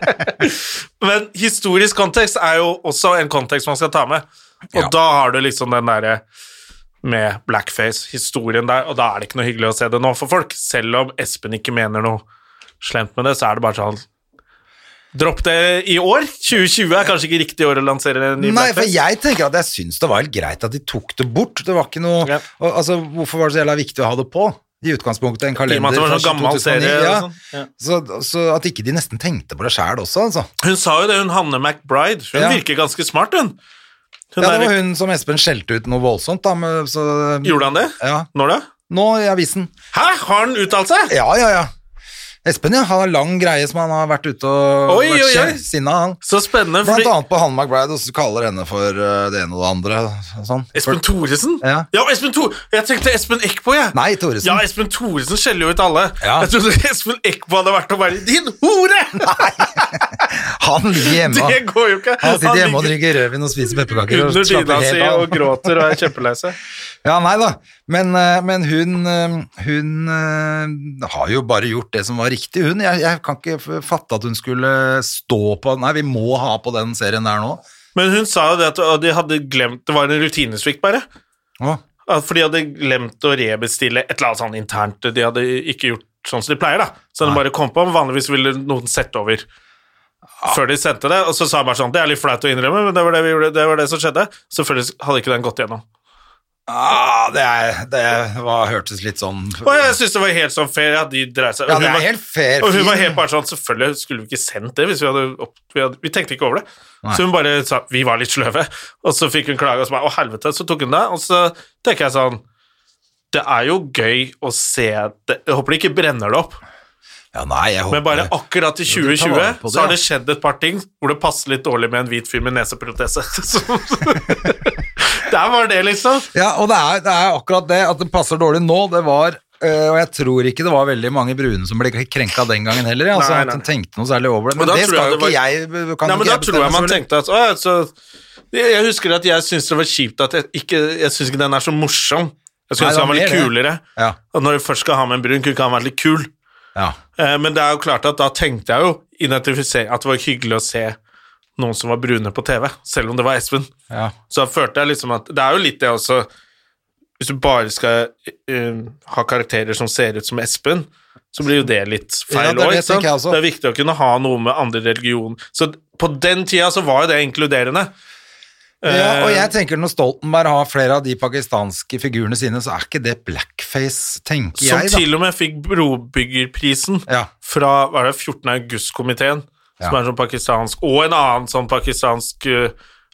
Speaker 1: [LAUGHS] Men historisk kontekst er jo også en kontekst man skal ta med. Og
Speaker 2: Ja.
Speaker 1: da har du liksom den derre med blackface, historien der, og da er det ikke noe hyggelig å se det nå for folk. Selv om Espen ikke mener noe slemt med det, så er det bare sånn Dropp det i år. 2020 er kanskje ikke riktig år å lansere en ny
Speaker 2: Nei, for jeg tenker at jeg syns det var helt greit at de tok det bort. Det var ikke noe
Speaker 1: Ja.
Speaker 2: og, Altså, hvorfor var det så jævla viktig å ha det på? I utgangspunktet en kalender
Speaker 1: at det var
Speaker 2: fra
Speaker 1: sånn gammel
Speaker 2: 2009,
Speaker 1: serie.
Speaker 2: Ja.
Speaker 1: sånn. Ja.
Speaker 2: Så, så at ikke de nesten tenkte på det sjæl også, altså.
Speaker 1: Hun sa jo det, hun Hanne McBride. Hun
Speaker 2: Ja.
Speaker 1: virker ganske smart, hun. hun
Speaker 2: Ja, det var hun som Espen skjelte ut noe voldsomt, da. Med, så,
Speaker 1: Gjorde han det?
Speaker 2: Ja.
Speaker 1: Når da?
Speaker 2: Nå i avisen.
Speaker 1: Hæ, har han uttalt seg?
Speaker 2: Ja, ja, ja. Espen, ja. Han har lang greie som han har vært ute og
Speaker 1: Oi,
Speaker 2: vært
Speaker 1: oi, oi.
Speaker 2: sinna, han.
Speaker 1: Så spennende.
Speaker 2: Blant
Speaker 1: Fordi
Speaker 2: annet på Hanne McBride, og så kaller henne for uh, det ene og det andre. Sånn.
Speaker 1: Espen Thoresen?
Speaker 2: Ja.
Speaker 1: Espen Thor... Jeg tenkte Espen Eckbo, jeg.
Speaker 2: Nei, Thoresen.
Speaker 1: Ja, Espen Thoresen skjeller jo ut alle.
Speaker 2: Ja.
Speaker 1: Jeg trodde [LAUGHS] Espen Eckbo hadde vært og vært din hore!
Speaker 2: Han ligger hjemme. [LAUGHS]
Speaker 1: Det går jo ikke.
Speaker 2: Han sitter hjemme og drikker rødvin og spiser pepperkaker.
Speaker 1: under dyna si og gråter og er kjempelei seg.
Speaker 2: Ja, nei da. Men, eh, men hun, eh, hun eh, har jo bare gjort det som var riktig, hun. Jeg, jeg kan ikke fatte at hun skulle stå på Nei, vi må ha på den serien der nå.
Speaker 1: Men hun sa jo det at de hadde glemt Det var en rutinesvikt, bare.
Speaker 2: Å,
Speaker 1: For de hadde glemt å rebestille et eller annet sånn internt. De hadde ikke gjort sånn som de pleier, da. Så de bare kom på. Vanligvis ville noen sette over før de sendte det, og så sa han bare sånn Det er litt flaut å innrømme, men det var det, vi gjorde, det var det som skjedde. Selvfølgelig hadde ikke den gått gjennom.
Speaker 2: Ah, det, er, det var, hørtes litt sånn
Speaker 1: Og jeg syns det var helt sånn fair at de dreier seg
Speaker 2: Ja, det er
Speaker 1: var-
Speaker 2: helt fair.
Speaker 1: Og hun var helt bare sånn Selvfølgelig skulle vi ikke sendt det hvis vi hadde, opp, vi, hadde vi tenkte ikke over det.
Speaker 2: Nei.
Speaker 1: Så hun bare sa vi var litt sløve, og så fikk hun klage, og så bare å helvete, så tok hun det. Og så tenker jeg sånn Det er jo gøy å se det Jeg håper de ikke brenner det opp,
Speaker 2: Ja, nei, jeg håper
Speaker 1: men bare akkurat i
Speaker 2: Jo, de tar
Speaker 1: 2020
Speaker 2: vare på det,
Speaker 1: så har det skjedd et par ting hvor det passer litt dårlig med en hvit fyr med neseprotese. [LAUGHS] [LAUGHS] Der var det, liksom.
Speaker 2: Ja, og det er, det er akkurat det at det passer dårlig nå. Det var øh, Og jeg tror ikke det var veldig mange brune som ble krenka den gangen heller. Altså,
Speaker 1: Nei,
Speaker 2: at
Speaker 1: nei.
Speaker 2: de tenkte noe særlig over det.
Speaker 1: Men
Speaker 2: Men, det skal jo ikke var... jeg kan
Speaker 1: Nei, men
Speaker 2: ikke
Speaker 1: da
Speaker 2: jeg
Speaker 1: tror jeg man tenkte at å, så, jeg, husker at jeg syns det var kjipt at jeg ikke Jeg syns ikke den er så morsom. Jeg syns han
Speaker 2: var
Speaker 1: litt kulere.
Speaker 2: Ja,
Speaker 1: Og når du først skal ha med en brun, kunne ikke han vært litt kul.
Speaker 2: ja.
Speaker 1: Eh, men det er jo klart at da tenkte jeg jo identifisere at det var hyggelig å se noen som var brune på TV, selv om det var Espen.
Speaker 2: ja.
Speaker 1: Så da følte jeg liksom at Det er jo litt det også Hvis du bare skal uh, ha karakterer som ser ut som Espen, så blir jo det litt feil òg.
Speaker 2: Ja, det.
Speaker 1: Det er viktig å kunne ha noe med andre religion. Så på den tida så var jo det inkluderende.
Speaker 2: Ja, og
Speaker 1: Eh,
Speaker 2: jeg tenker når Stoltenberg har flere av de pakistanske figurene sine, så er ikke det blackface, tenker
Speaker 1: Som
Speaker 2: jeg, da.
Speaker 1: til og med fikk brobyggerprisen
Speaker 2: Ja.
Speaker 1: fra hva er det, 14. august-komiteen, som er sånn pakistansk, og en annen sånn pakistansk uh,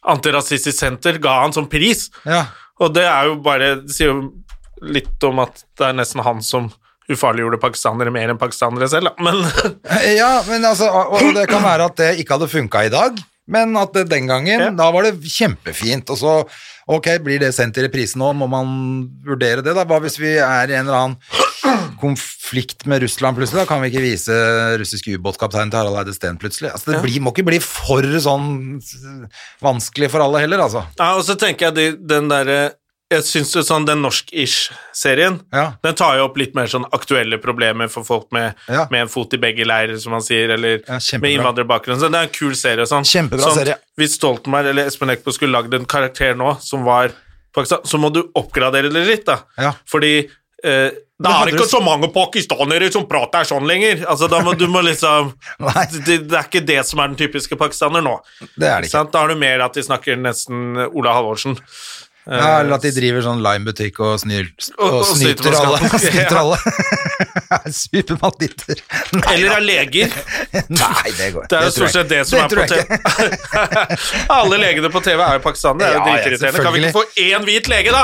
Speaker 1: antirasistisk senter ga han som pris.
Speaker 2: Ja.
Speaker 1: Og det er jo bare Det sier jo litt om at det er nesten han som ufarliggjorde pakistanere mer enn pakistanere selv, da. Men [LAUGHS]
Speaker 2: ja, men altså, og det kan være at det ikke hadde funka i dag, men at det den gangen,
Speaker 1: Ja.
Speaker 2: da var det kjempefint. Og så, ok, blir det sendt i reprise nå, må man vurdere det da. Hva hvis vi er i en eller annen [CLEARS THROAT] konflikt med Russland plutselig, da kan vi ikke vise russisk ubåtkaptein til Harald Eide Steen plutselig. Altså, det blir, må ikke bli for sånn vanskelig for alle heller, altså.
Speaker 1: Ja, og så tenker jeg de, den derre Jeg syns sånn den norsk-ish-serien
Speaker 2: Ja.
Speaker 1: Den tar jo opp litt mer sånn aktuelle problemer for folk med,
Speaker 2: Ja.
Speaker 1: med en fot i begge leirer, som man sier, eller
Speaker 2: Ja,
Speaker 1: med innvandrerbakgrunn. Så det er en kul serie. Sånn.
Speaker 2: Kjempebra
Speaker 1: sånn,
Speaker 2: serie.
Speaker 1: Hvis Stoltenberg eller Espen Eckbo skulle lagd en karakter nå som var Pakistan, så må du oppgradere det litt, da.
Speaker 2: Ja.
Speaker 1: Fordi eh, Da er det ikke så mange pakistanere som prater sånn lenger. Altså, da må, du må liksom [LAUGHS] det, det er ikke det som er den typiske pakistaner nå.
Speaker 2: Det er det ikke.
Speaker 1: Da har du mer at de snakker nesten Ola Halvorsen.
Speaker 2: Ja, eller at de driver sånn limebutikk og, og,
Speaker 1: Og- og snyter
Speaker 2: alle. [LAUGHS] snyter alle. [LAUGHS] Superbanditter.
Speaker 1: Eller er leger. [LAUGHS]
Speaker 2: Nei, det går
Speaker 1: Det er jo stort sett det
Speaker 2: som
Speaker 1: som er på TV. Alle legene på TV er jo pakistanere. Det er jo
Speaker 2: Ja, ja,
Speaker 1: dritirriterende. Kan vi ikke få én hvit lege, da?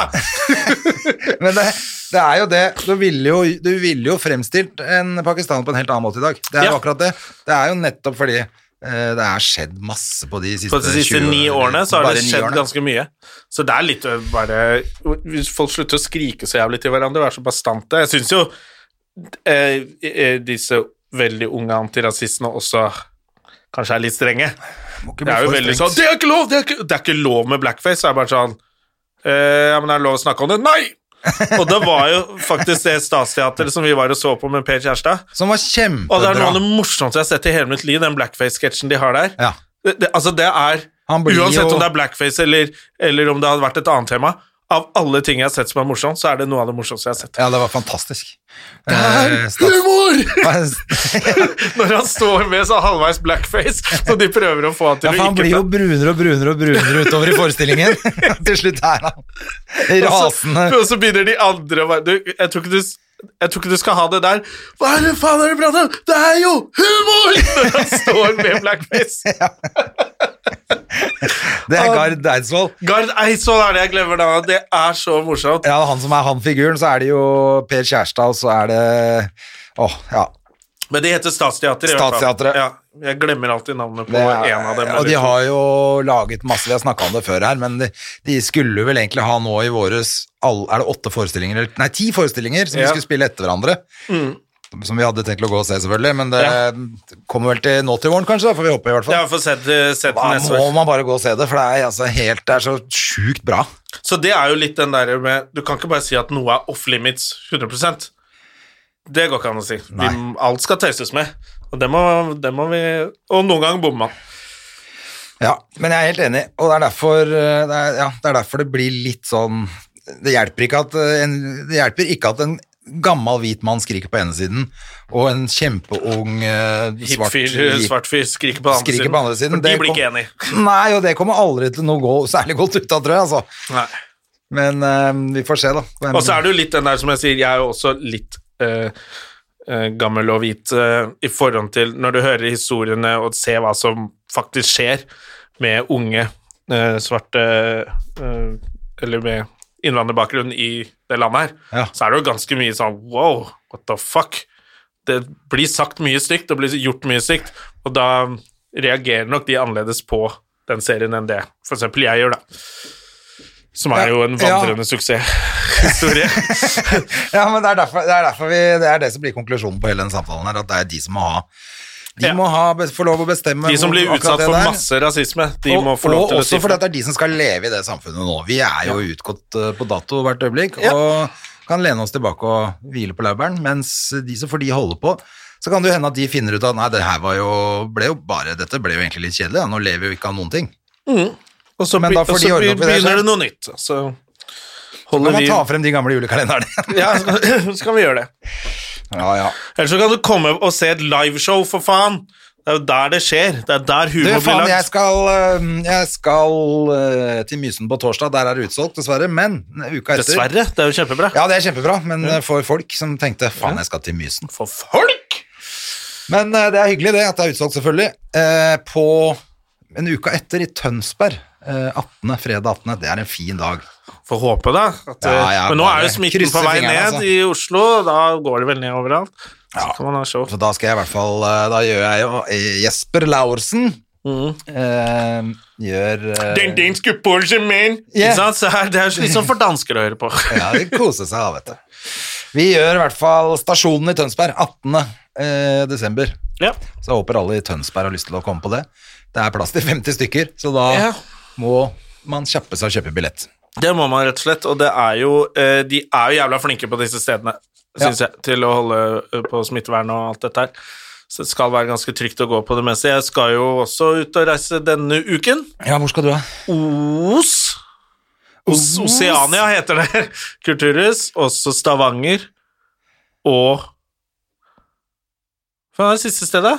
Speaker 2: Men det, det er jo det. Du ville jo, du ville jo fremstilt en pakistaner på en helt annen måte i dag. Det er jo
Speaker 1: Ja.
Speaker 2: akkurat det. Det er jo nettopp fordi eh, det er skjedd masse på de siste
Speaker 1: På de siste
Speaker 2: 20
Speaker 1: ni årene så har det skjedd ganske mye. Så det er litt øh, bare Hvis folk slutter å skrike så jævlig til hverandre være så bastante Jeg syns jo eh, eh, disse veldig unge antirasistene også kanskje er litt strenge. Det er jo veldig sånn Det er ikke lov! Det er ikke, det er ikke lov med blackface. Det er bare sånn eh, Ja, men er lov å snakke om det? Nei! [LAUGHS] Og det var jo faktisk det Statsteatret som vi var og så på med Per Kjærstad.
Speaker 2: Som var kjempebra.
Speaker 1: Og det er noe av det morsomste jeg har sett i hele mitt liv, den blackface-sketsjen de har der.
Speaker 2: Ja.
Speaker 1: Det, det, altså, det er Uansett
Speaker 2: jo-
Speaker 1: om det er blackface eller, eller om det hadde vært et annet tema, av alle ting jeg har sett som er morsomt, så er det noe av det morsomste jeg har sett.
Speaker 2: Ja, det var fantastisk.
Speaker 1: Det er
Speaker 2: Eh,
Speaker 1: humor! [LAUGHS] [LAUGHS] Når han står med så halvveis blackface, så de prøver å få han til
Speaker 2: Ja, for han blir jo brunere og brunere og brunere utover i forestillingen. [LAUGHS] Til slutt er han rasende.
Speaker 1: Og så begynner de andre å være jeg, tror ikke du, jeg tror ikke du skal ha det der. Hva er det faen er det prater om? Det er jo humor! Når han står med blackface. [LAUGHS]
Speaker 2: Det er Gard Eidsvoll.
Speaker 1: Gard Eidsvoll er det jeg glemmer da. Det er så morsomt.
Speaker 2: Ja, han som er han-figuren, så er det jo Per Kjærstad, og så er det Åh, ja.
Speaker 1: Men de heter Statsteatret. fall.
Speaker 2: Statsteatret.
Speaker 1: Ja, jeg glemmer alltid navnet på
Speaker 2: er,
Speaker 1: en av dem.
Speaker 2: og de har jo laget masse, vi har snakka om det før her, men de, de skulle vel egentlig ha nå i våres all, Er det åtte forestillinger, eller nei, ti forestillinger som
Speaker 1: Ja. Mm.
Speaker 2: de skulle spille etter hverandre? Som vi hadde tenkt å gå og se, selvfølgelig, men det kommer vel til nå til våren, kanskje? Da får vi håpe, i hvert fall.
Speaker 1: Ja, fått sett, sett
Speaker 2: Da må
Speaker 1: år.
Speaker 2: man bare gå og se det, for det er, altså helt, det er så sjukt bra.
Speaker 1: Så det er jo litt den der med Du kan ikke bare si at noe er off limits 100% Det går ikke an å si. Vi, alt skal tøyses med. Og det må, det må vi Og noen ganger bommer man.
Speaker 2: Ja, men jeg er helt enig, og det er derfor eh, det, er, ja, det, er derfor det blir litt sånn Det hjelper ikke at eh, en, det hjelper ikke at en gammel hvit mann skriker på ene siden, og en kjempeung uh, svart
Speaker 1: Hipfyr, fyr skriker på den andre
Speaker 2: skriker på andre siden.
Speaker 1: For de blir ikke enige. [LAUGHS]
Speaker 2: Nei, og det kommer aldri til å gå særlig godt ut av, tror jeg, altså.
Speaker 1: Nei.
Speaker 2: Men uh, vi får se, da.
Speaker 1: Og så er det jo litt den der som jeg sier, jeg er jo også litt uh, uh, gammel og hvit i forhold til når du hører historiene og ser hva som faktisk skjer med unge svarte Eller med innvandrerbakgrunn i det landet her,
Speaker 2: Ja.
Speaker 1: så er det jo ganske mye sånn wow, what the fuck? Det blir sagt mye stygt, det blir gjort mye stygt, og da reagerer nok de annerledes på den serien enn det for eksempel jeg gjør, da. Som er jo en
Speaker 2: ja.
Speaker 1: vandrende suksesshistorie. [LAUGHS]
Speaker 2: Ja, men det er, derfor, det er derfor vi Det er det som blir konklusjonen på hele den samtalen her, at det er de som må ha De
Speaker 1: Ja.
Speaker 2: må ha, få lov å bestemme
Speaker 1: De som blir utsatt for masse rasisme, de
Speaker 2: og,
Speaker 1: må få lov til å
Speaker 2: også
Speaker 1: si
Speaker 2: fordi det er de som skal leve i det samfunnet nå. Vi er jo utgått eh, på dato hvert øyeblikk
Speaker 1: Ja.
Speaker 2: og kan lene oss tilbake og hvile på laurbæren, mens de som får de holde på, så kan det hende at de finner ut at nei, det her var jo, ble jo bare, dette ble jo egentlig litt kjedelig, ja. nå lever vi jo ikke av noen ting.
Speaker 1: Og så,
Speaker 2: Men da får de ordne opp i det
Speaker 1: begynner det noe nytt. Så
Speaker 2: Kan
Speaker 1: holder
Speaker 2: man ta frem de gamle julekalenderne?
Speaker 1: Ja, så [LAUGHS] så kan vi gjøre det.
Speaker 2: Ja, ja.
Speaker 1: Eller så kan du komme og se et liveshow, for faen. Det er jo der det skjer. Det er der humor blir
Speaker 2: lagt. jeg skal, jeg skal eh, til Mysen på torsdag, der er det utsolgt, dessverre, men uka etter
Speaker 1: Dessverre. Det er jo kjempebra.
Speaker 2: Ja, det er kjempebra, men ja. for folk som tenkte faen, jeg skal til Mysen.
Speaker 1: For folk!
Speaker 2: Men eh, det er hyggelig det, at det er utsolgt selvfølgelig. Eh, på en uke etter i Tønsberg, eh, 18., fredag 18., det er en fin dag.
Speaker 1: Får håpe, da. At,
Speaker 2: Ja, ja,
Speaker 1: men nå er jo smitten på vei ned
Speaker 2: altså.
Speaker 1: i Oslo, da går det vel ned overalt. Så kan man ha show.
Speaker 2: Så da skal jeg i hvert fall, eh, da gjør jeg jo eh, Jesper Laursen, eh, gjør... uh,
Speaker 1: Den danske Porsche man!
Speaker 2: Yeah.
Speaker 1: Så her, det er litt sånn for dansker å høre på. [LAUGHS]
Speaker 2: Ja, de koser seg, da, vet du. Vi gjør i hvert fall stasjonen i Tønsberg 18. Eh, desember.
Speaker 1: Ja.
Speaker 2: Så jeg håper alle i Tønsberg har lyst til å komme på det. Det er plass til 50 stykker, så da
Speaker 1: Ja.
Speaker 2: må man kjappe seg og kjøpe billett.
Speaker 1: Det må man rett og slett, og det er jo eh, De er jo jævla flinke på disse stedene, syns jeg, til å holde eh, på smittevern og alt dette her. Så det skal være ganske trygt å gå på det meste. Jeg skal jo også ut og reise denne uken.
Speaker 2: Ja, hvor skal du da?
Speaker 1: Os. Os Oceania heter det. [LAUGHS] Kulturhus. Også Stavanger. Og Hva er det siste stedet?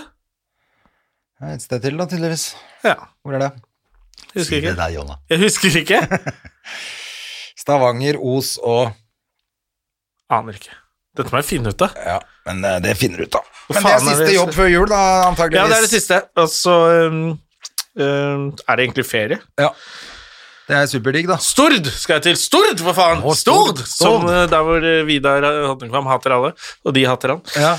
Speaker 2: Ja, Et sted til, da, tydeligvis.
Speaker 1: Ja,
Speaker 2: Hvor er det?
Speaker 1: husker ikke. Jeg husker ikke. [LAUGHS]
Speaker 2: Stavanger, Os og
Speaker 1: Aner ikke. Dette må jeg finne ut av.
Speaker 2: Ja, men eh, det finner du ut av. Men det er siste jobb før jul, da, antageligvis.
Speaker 1: Ja, det er det siste. Og så um, um, er det egentlig ferie.
Speaker 2: Ja. Det er superdigg, da.
Speaker 1: Stord skal jeg til! Stord, for faen!
Speaker 2: Å,
Speaker 1: Stord!
Speaker 2: Stord,
Speaker 1: Som uh, der hvor uh, Vidar Hodnekvam hater alle, og de hater han.
Speaker 2: Ja.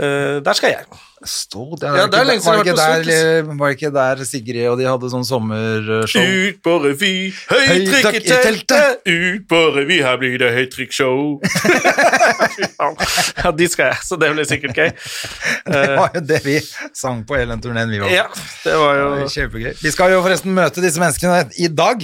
Speaker 1: Uh, der skal jeg.
Speaker 2: Stord,
Speaker 1: Ja, det er lenge siden jeg har vært på
Speaker 2: der, var det ikke der Sigrid og de hadde sånn sommershow?
Speaker 1: Ut på revy, høytrykk i teltet! Ut på revy, her blir det høytrykksshow! [LAUGHS] Fy ja, de skal jeg, så det blir sikkert gøy. [LAUGHS]
Speaker 2: Det var jo det vi sang på hele den turneen vi var på.
Speaker 1: Ja, det var jo
Speaker 2: Kjempegøy. Vi skal jo forresten møte disse menneskene i dag.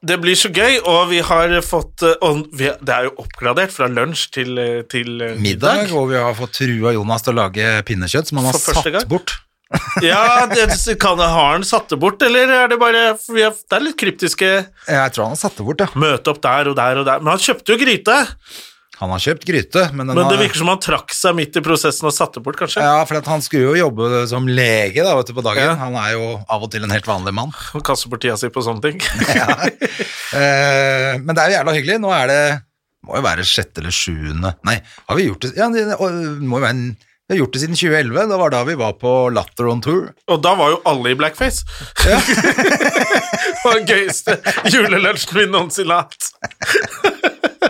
Speaker 1: Det blir så gøy, og vi har fått uh, og vi, Det er jo oppgradert fra lunsj til, uh, til middag.
Speaker 2: Middag, og vi har fått trua Jonas til å lage pinnekjøtt som han har satt
Speaker 1: gang.
Speaker 2: bort. [LAUGHS]
Speaker 1: Ja, det, kan, har han satt det bort, eller er det bare har, Det er litt kryptiske
Speaker 2: Jeg tror han har satt det bort, ja.
Speaker 1: Møte opp der og der og der. Men han kjøpte jo gryte!
Speaker 2: Han har kjøpt gryte, men
Speaker 1: Men det
Speaker 2: har,
Speaker 1: virker som han trakk seg midt i prosessen og satte bort, kanskje.
Speaker 2: Ja, for han skulle jo jobbe som lege da, vet du, på dagen.
Speaker 1: Ja.
Speaker 2: Han er jo av og til en helt vanlig mann. [LAUGHS]
Speaker 1: Og kaster bort tida si på sånne ting. [LAUGHS]
Speaker 2: Eh, men det er jo jævla hyggelig. Nå er det må jo være sjette eller sjuende Nei, har vi gjort det Ja, det må jo være en, vi har gjort det siden 2011. Det var da vi var på Latter on tour.
Speaker 1: Og da var jo alle i blackface. Ja. [LAUGHS] det var den gøyeste julelunsjen vi noensinne har hatt.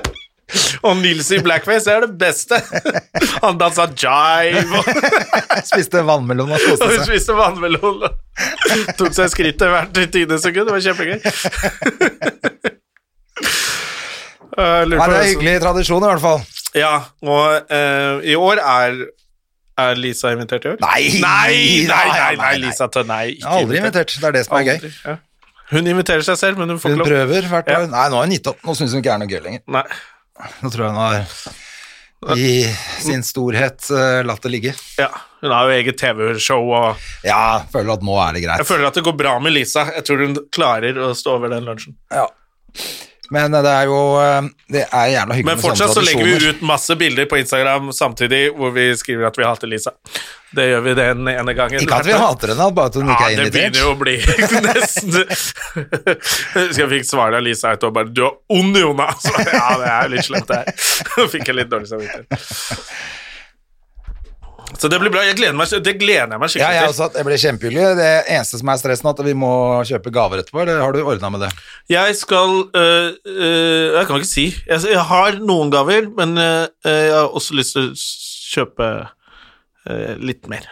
Speaker 1: [LAUGHS] Og Nils i blackface det er det beste. [LAUGHS] Han dansa jive og [LAUGHS]
Speaker 2: Spiste vannmelon og koste
Speaker 1: hun
Speaker 2: seg.
Speaker 1: spiste vannmelon. og Tok seg skrittet hvert tiende sekund. Det var kjempegøy.
Speaker 2: Ja, det er
Speaker 1: en
Speaker 2: hyggelig tradisjon, i hvert fall.
Speaker 1: Ja, og uh, i år er, er Lisa invitert i år?
Speaker 2: Nei,
Speaker 1: Nei, nei, nei, nei,
Speaker 2: nei.
Speaker 1: Lisa nei.
Speaker 2: Har aldri invitert. Det er det som er gøy.
Speaker 1: Ja. Hun inviterer seg selv, men hun får ikke lov.
Speaker 2: prøver hvert
Speaker 1: Ja.
Speaker 2: Nei, nå er hun gitt opp. Nå syns hun ikke er noe gøy lenger.
Speaker 1: Nei.
Speaker 2: Nå tror jeg hun har i sin storhet eh, latt det ligge.
Speaker 1: Ja, hun har jo eget TV-show, og
Speaker 2: Ja, føler at nå er det greit.
Speaker 1: jeg føler at det går bra med Lisa. Jeg tror hun klarer å stå over den lunsjen.
Speaker 2: Ja. Men eh, det er jo eh, Det er jævla hyggelig
Speaker 1: Men fortsatt så legger vi ut masse bilder på Instagram samtidig hvor vi skriver at vi hater Lisa. Det gjør vi den ene gangen.
Speaker 2: Ikke at vi hater henne, bare at hun ikke
Speaker 1: Ja,
Speaker 2: er
Speaker 1: det begynner jo å bli [LAUGHS] nesten husker jeg fikk svar av Lisa etterpå bare 'Du er ond, Jonas!' [LAUGHS] Ja, det er litt slemt, det her. [LAUGHS] Fikk jeg litt dårlig samvittighet. Så det blir bra. Jeg gleder meg, det gleder jeg meg
Speaker 2: Ja,
Speaker 1: skikkelig
Speaker 2: jeg
Speaker 1: til.
Speaker 2: også, det blir kjempehyggelig. Det eneste som er stressen, er at vi må kjøpe gaver etterpå. Eller har du ordna med det?
Speaker 1: Jeg skal øh, øh, Jeg kan ikke si. Jeg, jeg har noen gaver, men øh, jeg har også lyst til å kjøpe øh, litt mer.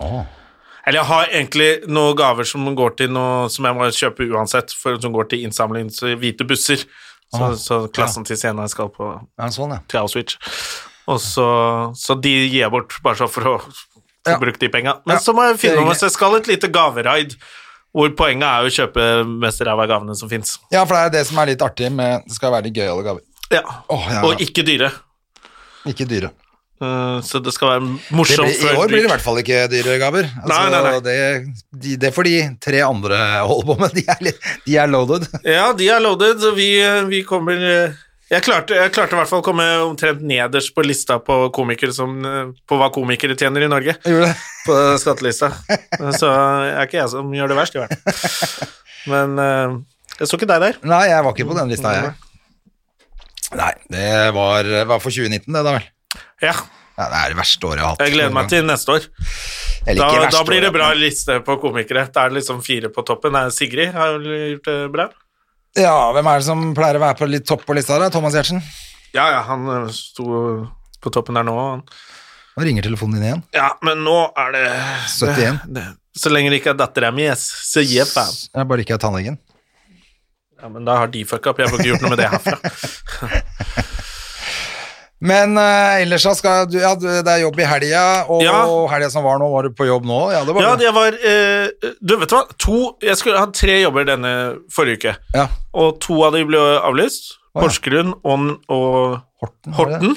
Speaker 1: Eller jeg har egentlig noen gaver som går til noe som jeg må kjøpe uansett, for, som går til innsamling til hvite busser. Så,
Speaker 2: oh.
Speaker 1: så klassen til scenen jeg skal på
Speaker 2: Ja, sånn, ja.
Speaker 1: til Auschwitz. Og så, så de gir jeg bort bare så for å
Speaker 2: Ja.
Speaker 1: bruke de penga. Men
Speaker 2: Ja,
Speaker 1: så må jeg finne om
Speaker 2: hyggelig.
Speaker 1: jeg skal et lite gaveraid, hvor poenget er å kjøpe mest ræva gavene som fins.
Speaker 2: ja, for det er det som er litt artig med Det skal være litt gøyale gaver.
Speaker 1: Ja.
Speaker 2: Oh, ja.
Speaker 1: Og ikke dyre.
Speaker 2: Ikke dyre.
Speaker 1: Uh, så det skal være morsomt
Speaker 2: blir, I år blir det i hvert fall ikke dyre gaver. Altså,
Speaker 1: Nei, nei, nei.
Speaker 2: Det, de, det får de tre andre holde på med. [LAUGHS] De er, litt, de er loaded.
Speaker 1: Ja, de er loaded, vi, vi kommer eh, jeg klarte, jeg klarte i hvert fall å komme omtrent nederst på lista på, komikere som, eh, på hva komikere tjener i Norge.
Speaker 2: Det?
Speaker 1: På skattelista. Så er ikke jeg som gjør det verst, i hvert fall. Men eh, jeg så ikke deg der.
Speaker 2: Nei, jeg var ikke på den lista, jeg. Nei, det var, var for 2019, det da vel.
Speaker 1: Ja,
Speaker 2: Ja, det er det verste året jeg har hatt.
Speaker 1: jeg gleder meg til neste år. Da, da blir det bra liste på komikere. Da er det liksom fire på toppen. Sigrid har gjort det bra.
Speaker 2: Ja, hvem er det som pleier å være på litt topp på lista der? Thomas Giertsen?
Speaker 1: Ja, ja, han eh, sto på toppen der nå. han-
Speaker 2: Nå ringer telefonen din igjen.
Speaker 1: Ja, men nå er det
Speaker 2: 71. [LAUGHS]
Speaker 1: det, Så lenge det ikke er dattera mi, så gi faen.
Speaker 2: Jeg bare ikke er tannlegen.
Speaker 1: Ja, men da har de fucka opp. Jeg får ikke gjort noe med det herfra. [LAUGHS]
Speaker 2: Men uh, ellers så skal du, ja, det er jobb i helga, og
Speaker 1: Ja.
Speaker 2: helga som var nå, var du på jobb nå? Ja, det var
Speaker 1: Ja,
Speaker 2: det.
Speaker 1: det var uh, Du, vet du hva? To Jeg skulle hatt tre jobber denne forrige uke,
Speaker 2: Ja.
Speaker 1: og to av de ble avlyst.
Speaker 2: Oh.
Speaker 1: Porsgrunn og, og
Speaker 2: Horten.
Speaker 1: Horten.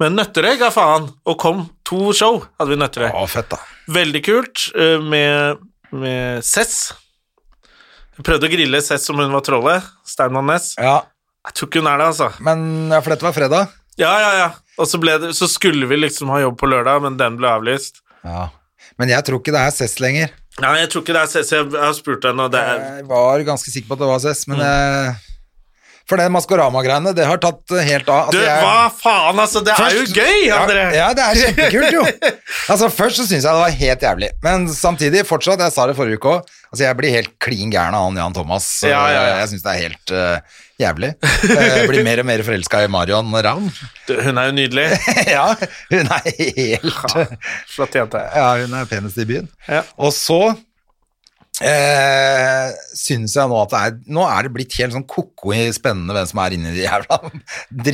Speaker 1: Men Nøtterøy ga faen, og kom to show, hadde vi Nøtterøy.
Speaker 2: Oh, fett da.
Speaker 1: Veldig kult, uh, med, med Cess. Jeg prøvde å grille Cess som hun var trollet. Steinmann Næss.
Speaker 2: Ja,
Speaker 1: Jeg tror ikke hun er det, altså.
Speaker 2: men ja, for dette var fredag.
Speaker 1: Ja, ja, ja. Og så, ble det, så skulle vi liksom ha jobb på lørdag, men den ble avlyst.
Speaker 2: Ja. Men jeg tror ikke det er Cess lenger.
Speaker 1: Nei, jeg tror ikke det er Cess. Jeg har spurt henne, og det er
Speaker 2: Jeg var ganske sikker på at det var Cess,
Speaker 1: Mm.
Speaker 2: men jeg... For det Maskorama-greiene, det har tatt eh, helt av.
Speaker 1: Du,
Speaker 2: Altså, jeg-
Speaker 1: hva faen, altså? Det er jo gøy, André!
Speaker 2: Ja, ja, det er kjempekult, jo. [LAUGHS] Altså, Først så syns jeg det var helt jævlig, men samtidig, fortsatt, jeg sa det forrige uke òg, altså, jeg blir helt klin gæren av han Jan Thomas.
Speaker 1: Ja, ja.
Speaker 2: Jeg, jeg syns det er helt uh, jævlig. Jeg blir mer og mer forelska i Marion Ravn.
Speaker 1: Hun er jo nydelig. [LAUGHS]
Speaker 2: ja, hun er helt
Speaker 1: Flott jente.
Speaker 2: Ja, hun er penest i byen.
Speaker 1: Ja.
Speaker 2: Og så eh, syns jeg nå at det er Nå er det blitt helt sånn ko-ko i spennende hvem som er inni de jævla.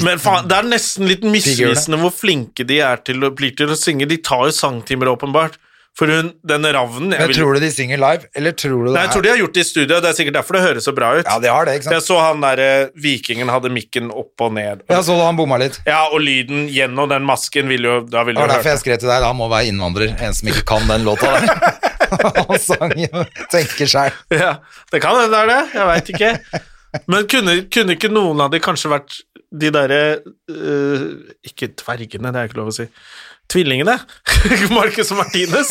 Speaker 1: Men faen, det er nesten litt misvisende hvor flinke de er til å, blir til å synge. De tar jo sangtimer, åpenbart. For hun, den ravnen jeg
Speaker 2: Men
Speaker 1: vil-
Speaker 2: tror du de synger live, eller tror du det
Speaker 1: Nei, jeg tror de har gjort det i studio. Det er sikkert derfor det høres så bra ut.
Speaker 2: Ja, de har det, ikke sant?
Speaker 1: Jeg så han derre vikingen hadde mikken opp og ned.
Speaker 2: Jeg så han bomma litt.
Speaker 1: Ja, og lyden gjennom den masken vil jo Da vil
Speaker 2: Det
Speaker 1: du
Speaker 2: var derfor jeg skrev til deg, da må være innvandrer, en som ikke kan den låta der. [LAUGHS] [LAUGHS] Han sang jo 'Tenker sjæl'.
Speaker 1: Ja, det kan hende det er det. Jeg veit ikke. Men kunne, kunne ikke noen av de kanskje vært de derre uh, Ikke dvergene, det er ikke lov å si. Tvillingene. [LAUGHS] Marcus og Martinus.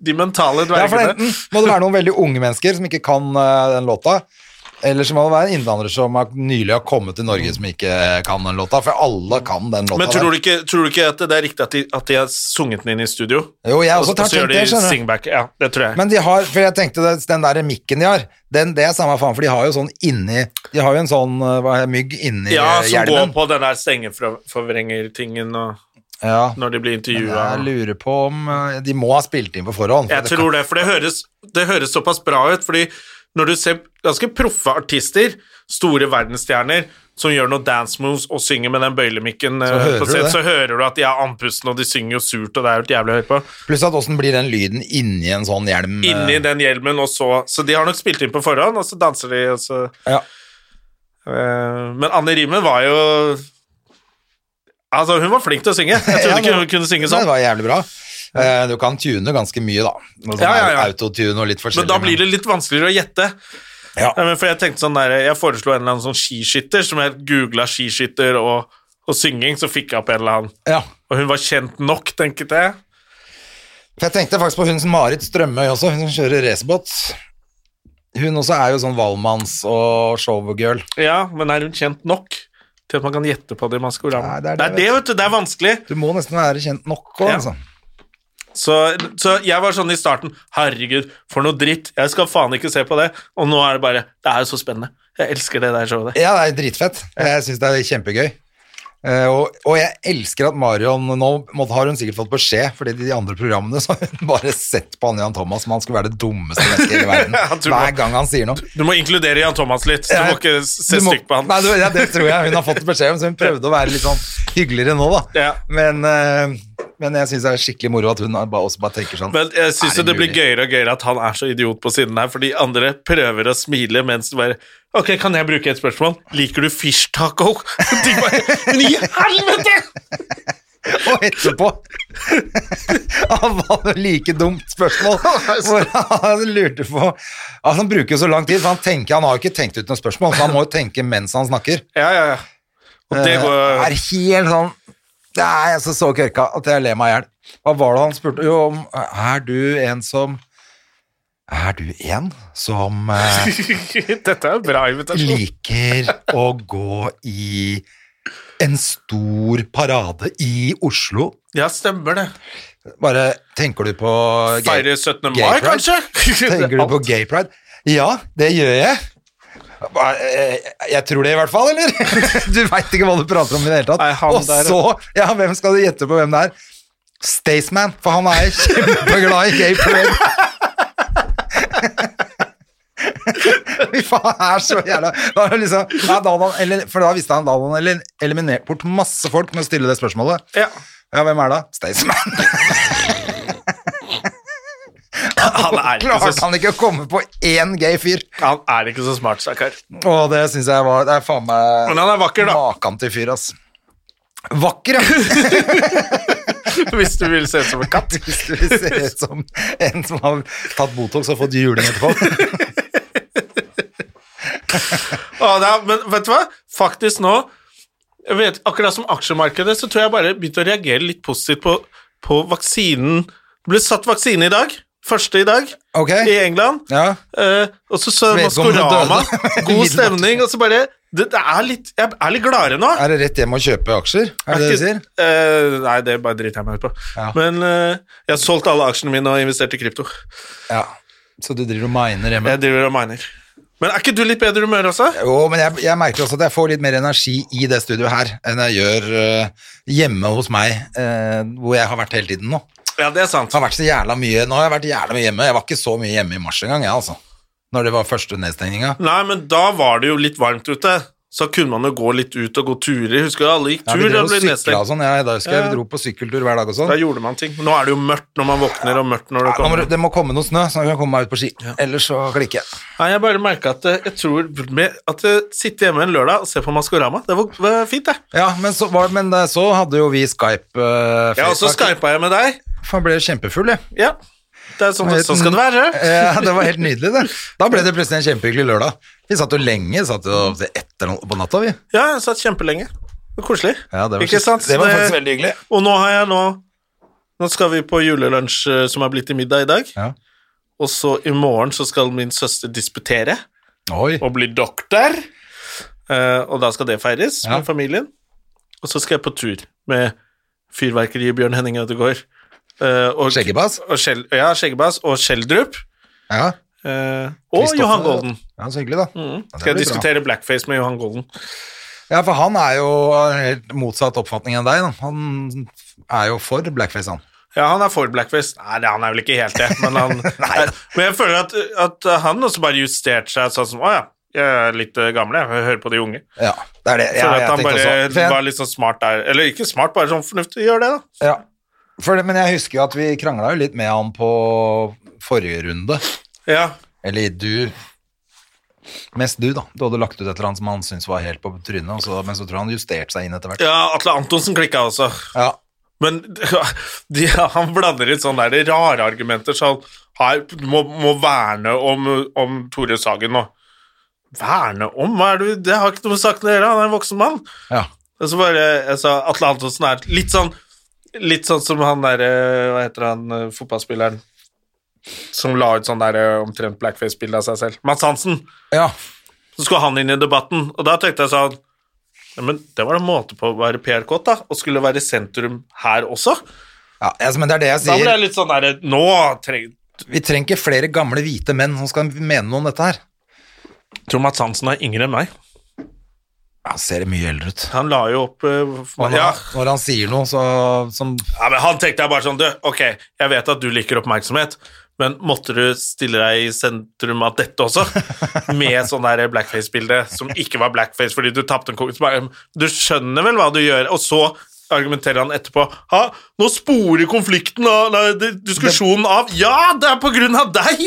Speaker 1: De mentale
Speaker 2: Ja, for
Speaker 1: dvergene.
Speaker 2: enten må det være noen veldig unge mennesker som ikke kan uh, den låta, eller så må det være en innvandrer som har, nylig har kommet til Norge som ikke kan den låta, for alle kan den låta.
Speaker 1: Men tror du, ikke, tror du ikke at det er riktig at de, at de har sunget den inn i studio?
Speaker 2: Jo, jeg også tar,
Speaker 1: og så gjør de singback. Ja, det tror jeg.
Speaker 2: Men de har, for jeg tenkte det, den der mikken de har, den, det er samme faen, for de har jo sånn inni De har jo en sånn eh, hva, mygg inni
Speaker 1: ja,
Speaker 2: eh,
Speaker 1: som går på den der stengeforvrengertingen og
Speaker 2: Ja.
Speaker 1: når de blir intervjua.
Speaker 2: Jeg lurer på om eh, De må ha spilt inn på forhånd. for
Speaker 1: Jeg
Speaker 2: det
Speaker 1: tror det, for det høres, det høres såpass bra ut, fordi når du ser ganske proffe artister, store verdensstjerner, som gjør noen dance moves og synger med den bøylemikken, så
Speaker 2: hører
Speaker 1: på
Speaker 2: du
Speaker 1: så hører du at de er andpusten, og de synger jo surt, og det er jo helt jævlig å høre på.
Speaker 2: Pluss at åssen blir den lyden inni en sånn hjelm? eh,
Speaker 1: Inni den hjelmen, og så Så de har nok spilt inn på forhånd, og så danser de, og så
Speaker 2: Ja.
Speaker 1: eh, Men Anne Rimen var jo Altså, hun var flink til å synge. Jeg trodde [LAUGHS]
Speaker 2: Ja,
Speaker 1: ikke hun kunne synge sånn.
Speaker 2: Det var jævlig bra. Eh, Du kan tune ganske mye, da. Sånn
Speaker 1: Ja, ja, ja.
Speaker 2: Autotune og litt forskjellig.
Speaker 1: Men da blir det litt vanskeligere å gjette.
Speaker 2: ja.
Speaker 1: Ja, for jeg tenkte sånn der, jeg foreslo en eller annen sånn skiskytter, som jeg googla skiskytter og, og synging, så fikk jeg opp en eller annen.
Speaker 2: ja.
Speaker 1: Og hun var kjent nok, tenkte jeg.
Speaker 2: For jeg tenkte faktisk på hun som Marit Strømøy også, hun som kjører racerbåt. Hun også er jo sånn Valmanns og showgirl.
Speaker 1: Ja, men er hun kjent nok til at man kan gjette på det i Maskorama?
Speaker 2: Nei, det er
Speaker 1: det,
Speaker 2: det,
Speaker 1: er det, vet du. Det er vanskelig.
Speaker 2: Du må nesten være kjent nok òg,
Speaker 1: Ja.
Speaker 2: altså.
Speaker 1: Så, så jeg var sånn i starten Herregud, for noe dritt. Jeg skal faen ikke se på det. Og nå er det bare Det er jo så spennende. Jeg elsker det der showet.
Speaker 2: Ja, det er dritfett. Jeg syns det er kjempegøy. Eh, og, og jeg elsker at Marion Nå måtte, har hun sikkert fått beskjed, fordi de andre programmene [LAUGHS] så har hun bare sett på han Jan Thomas som han skulle være det dummeste mennesket i hele verden. [LAUGHS] Hver
Speaker 1: må,
Speaker 2: gang han sier noe.
Speaker 1: Du må inkludere Jan Thomas litt. Du må ikke se
Speaker 2: må-
Speaker 1: stygt på han.
Speaker 2: Nei, du, ja, det tror jeg hun har fått beskjed om, så hun prøvde å være litt sånn hyggeligere nå, da.
Speaker 1: Ja.
Speaker 2: Men, eh, men jeg syns det er skikkelig moro at hun bare, også bare tenker sånn
Speaker 1: Men jeg syns
Speaker 2: det
Speaker 1: det blir gøyere og gøyere at han er så idiot på siden her, for de andre prøver å smile mens du bare Ok, kan jeg bruke et spørsmål? Liker du fish taco? [LAUGHS] De bare Men i helvete! [LAUGHS]
Speaker 2: Og etterpå Han var jo like dumt spørsmål. [LAUGHS] Hvor han lurte på altså Han bruker jo så lang tid, for han tenker Han har jo ikke tenkt ut noe spørsmål, så han må jo tenke mens han snakker.
Speaker 1: Ja, ja, ja. Og det
Speaker 2: Eh,
Speaker 1: går
Speaker 2: er helt sånn Det er altså så kørka at jeg ler meg i hjel. Hva var det han spurte? Jo, om Er du en som Er du en som eh, [LAUGHS]
Speaker 1: Dette er en bra invitasjon.
Speaker 2: liker å gå i en stor parade i Oslo?
Speaker 1: Ja, stemmer det.
Speaker 2: Bare tenker du på
Speaker 1: Feire 17. mai, kanskje? [LAUGHS]
Speaker 2: Tenker du på gay pride? Ja, det gjør jeg. Hva, eh, Jeg tror det i hvert fall, eller? [LAUGHS] Du veit ikke hva du prater om i det hele tatt.
Speaker 1: Nei,
Speaker 2: Og
Speaker 1: der-
Speaker 2: så, ja, hvem skal du gjette på hvem det er? Staysman, for han er kjempeglad i gay Parade. [LAUGHS] Fy faen, er så jævla da liksom, da eller, For da visste han da han ele- eliminert bort masse folk med å stille det spørsmålet.
Speaker 1: Ja.
Speaker 2: Ja, hvem er det? Staysman. [LAUGHS] [LAUGHS]
Speaker 1: Han
Speaker 2: Klarte
Speaker 1: så,
Speaker 2: han ikke å komme på én gay fyr?
Speaker 1: han er ikke så smart, stakkar.
Speaker 2: Og det syns jeg var Det er faen meg
Speaker 1: Men han er vakker, da.
Speaker 2: Makan til fyr, ass. Vakker, ja! [LAUGHS]
Speaker 1: Hvis du vil se ut som en katt. [LAUGHS]
Speaker 2: Hvis du vil se ut som en som har tatt Botox og fått juling etterpå.
Speaker 1: ah, er, men vet du hva? Faktisk nå vet, Akkurat som aksjemarkedet, så tror jeg bare begynte å reagere litt positivt på, på vaksinen. Det ble satt vaksine i dag. Første i dag,
Speaker 2: okay.
Speaker 1: i England.
Speaker 2: Ja.
Speaker 1: Eh, og så så Maskorama. [LAUGHS] God stemning. Og så bare det, det er litt, Jeg er litt gladere nå.
Speaker 2: Er det rett hjem å kjøpe aksjer? Er det det du sier?
Speaker 1: Eh, nei, det bare driter jeg meg ut på.
Speaker 2: Ja.
Speaker 1: Men eh, jeg har solgt alle aksjene mine og investert i krypto.
Speaker 2: Ja. Så du driver og miner hjemme?
Speaker 1: Jeg driver og miner. Men er ikke du litt bedre humør også?
Speaker 2: Jo, men jeg, jeg merker også at jeg får litt mer energi i det studioet her enn jeg gjør uh, hjemme hos meg, uh, hvor jeg har vært hele tiden nå.
Speaker 1: Ja, det er sant.
Speaker 2: Jeg har vært så jævla mye, nå har jeg vært jævla mye hjemme. Jeg var ikke så mye hjemme i mars engang, jeg, altså. Når det var første nedstengninga.
Speaker 1: Nei, men da var det jo litt varmt ute. Så kunne man jo gå litt ut og gå turer. Husker du alle gikk
Speaker 2: Ja, vi drev og sykla og sånn. Ja, da husker jeg vi dro på sykkeltur hver dag og sånn.
Speaker 1: Da gjorde man ting. Nå er det jo mørkt når man våkner, og mørkt når det kommer.
Speaker 2: det- må komme noe snø, så jeg kan komme meg ut på ski. Ellers så klikker jeg.
Speaker 1: Nei, jeg bare merka at eh, jeg tror at jeg sitter hjemme en lørdag og ser på Maskorama, det var, var fint, det.
Speaker 2: Ja, men så, var, men så hadde jo vi Skype Uh,
Speaker 1: Ja, og så skypa jeg med deg.
Speaker 2: For han ble kjempefull, jeg.
Speaker 1: Ja. Det er sånn, sånn skal det være. [LAUGHS]
Speaker 2: Ja, det var helt nydelig, det. Da ble det plutselig en kjempehyggelig lørdag. Vi satt jo lenge, satt jo til ett eller annet på natta, vi.
Speaker 1: Ja, jeg satt kjempelenge. Det var koselig.
Speaker 2: Ja, det var,
Speaker 1: Ikke sant?
Speaker 2: det var faktisk veldig hyggelig.
Speaker 1: Og nå har jeg nå Nå skal vi på julelunsj eh, som er blitt til middag i dag.
Speaker 2: Ja.
Speaker 1: Og så i morgen så skal min søster disputere
Speaker 2: Oi.
Speaker 1: og bli doktor. Uh, og da skal det feires
Speaker 2: Ja.
Speaker 1: med familien. Og så skal jeg på tur med fyrverkeri Bjørn Henning Ødegaard. Uh, og,
Speaker 2: Skjeggebass?
Speaker 1: Og Kjell, ja, Skjeggebass og Skjeldrup.
Speaker 2: Ja.
Speaker 1: eh, og Johan Golden.
Speaker 2: ja, så hyggelig, da. Ja,
Speaker 1: Skal jeg
Speaker 2: diskutere bra.
Speaker 1: blackface med Johan Golden.
Speaker 2: Ja, for han er jo helt motsatt oppfatning enn deg, da. Han er jo for blackface, han.
Speaker 1: Ja, han er for blackface. Nei, han er vel ikke helt det, men han [LAUGHS]
Speaker 2: er,
Speaker 1: Men jeg føler at, at han også bare justerte seg sånn som Å ja, jeg er litt eh, gammel, jeg hører på de unge.
Speaker 2: Ja, det er det. Ja,
Speaker 1: at
Speaker 2: jeg
Speaker 1: han bare var litt sånn smart der. Eller ikke smart, bare sånn fornuftig. Gjør det, da.
Speaker 2: Ja. Det, men jeg husker jo at vi krangla jo litt med han på forrige runde.
Speaker 1: Ja.
Speaker 2: Eller du Mest du, da. Du hadde lagt ut et eller annet som han syntes var helt på trynet, og så, men så tror jeg han justerte seg inn etter hvert.
Speaker 1: ja, Atle Antonsen klikka også.
Speaker 2: Ja.
Speaker 1: Men [LAUGHS] de, han blander inn sånne der rare argumenter så her, må, må verne om, om Tore Sagen nå. Verne om? Hva er det? Det har ikke noe med saken å gjøre, han er en voksen mann.
Speaker 2: ja.
Speaker 1: Og så bare, jeg sa, Atle Antonsen er litt sånn Litt sånn som han der eh, Hva heter han eh, fotballspilleren som la ut sånn der eh, omtrent blackface-bilde av seg selv? Mads Hansen.
Speaker 2: ja.
Speaker 1: Så skulle han inn i debatten, og da tenkte jeg sånn ja, Men det var da måte på å være PR-kåt, da, og skulle være sentrum her også.
Speaker 2: ja altså, men det er det jeg sier.
Speaker 1: Da ble jeg litt sånn derre Nå trenger
Speaker 2: Vi trenger ikke flere gamle hvite menn som skal mene noe om dette her.
Speaker 1: Tror Mads Hansen er yngre enn meg.
Speaker 2: Ja, ser mye eldre ut.
Speaker 1: Han la jo opp uh,
Speaker 2: Og når,
Speaker 1: ja,
Speaker 2: når han sier noe så, som
Speaker 1: ja, men han tenkte jeg bare sånn Du, ok, jeg vet at du liker oppmerksomhet, men måtte du stille deg i sentrum av dette også? [LAUGHS] Med sånn der blackface-bilde som ikke var blackface fordi du tapte en konkurranse? Du skjønner vel hva du gjør? Og så argumenterer han etterpå Ha, nå sporer konflikten og diskusjonen av Ja, [LAUGHS] det er på grunn av deg!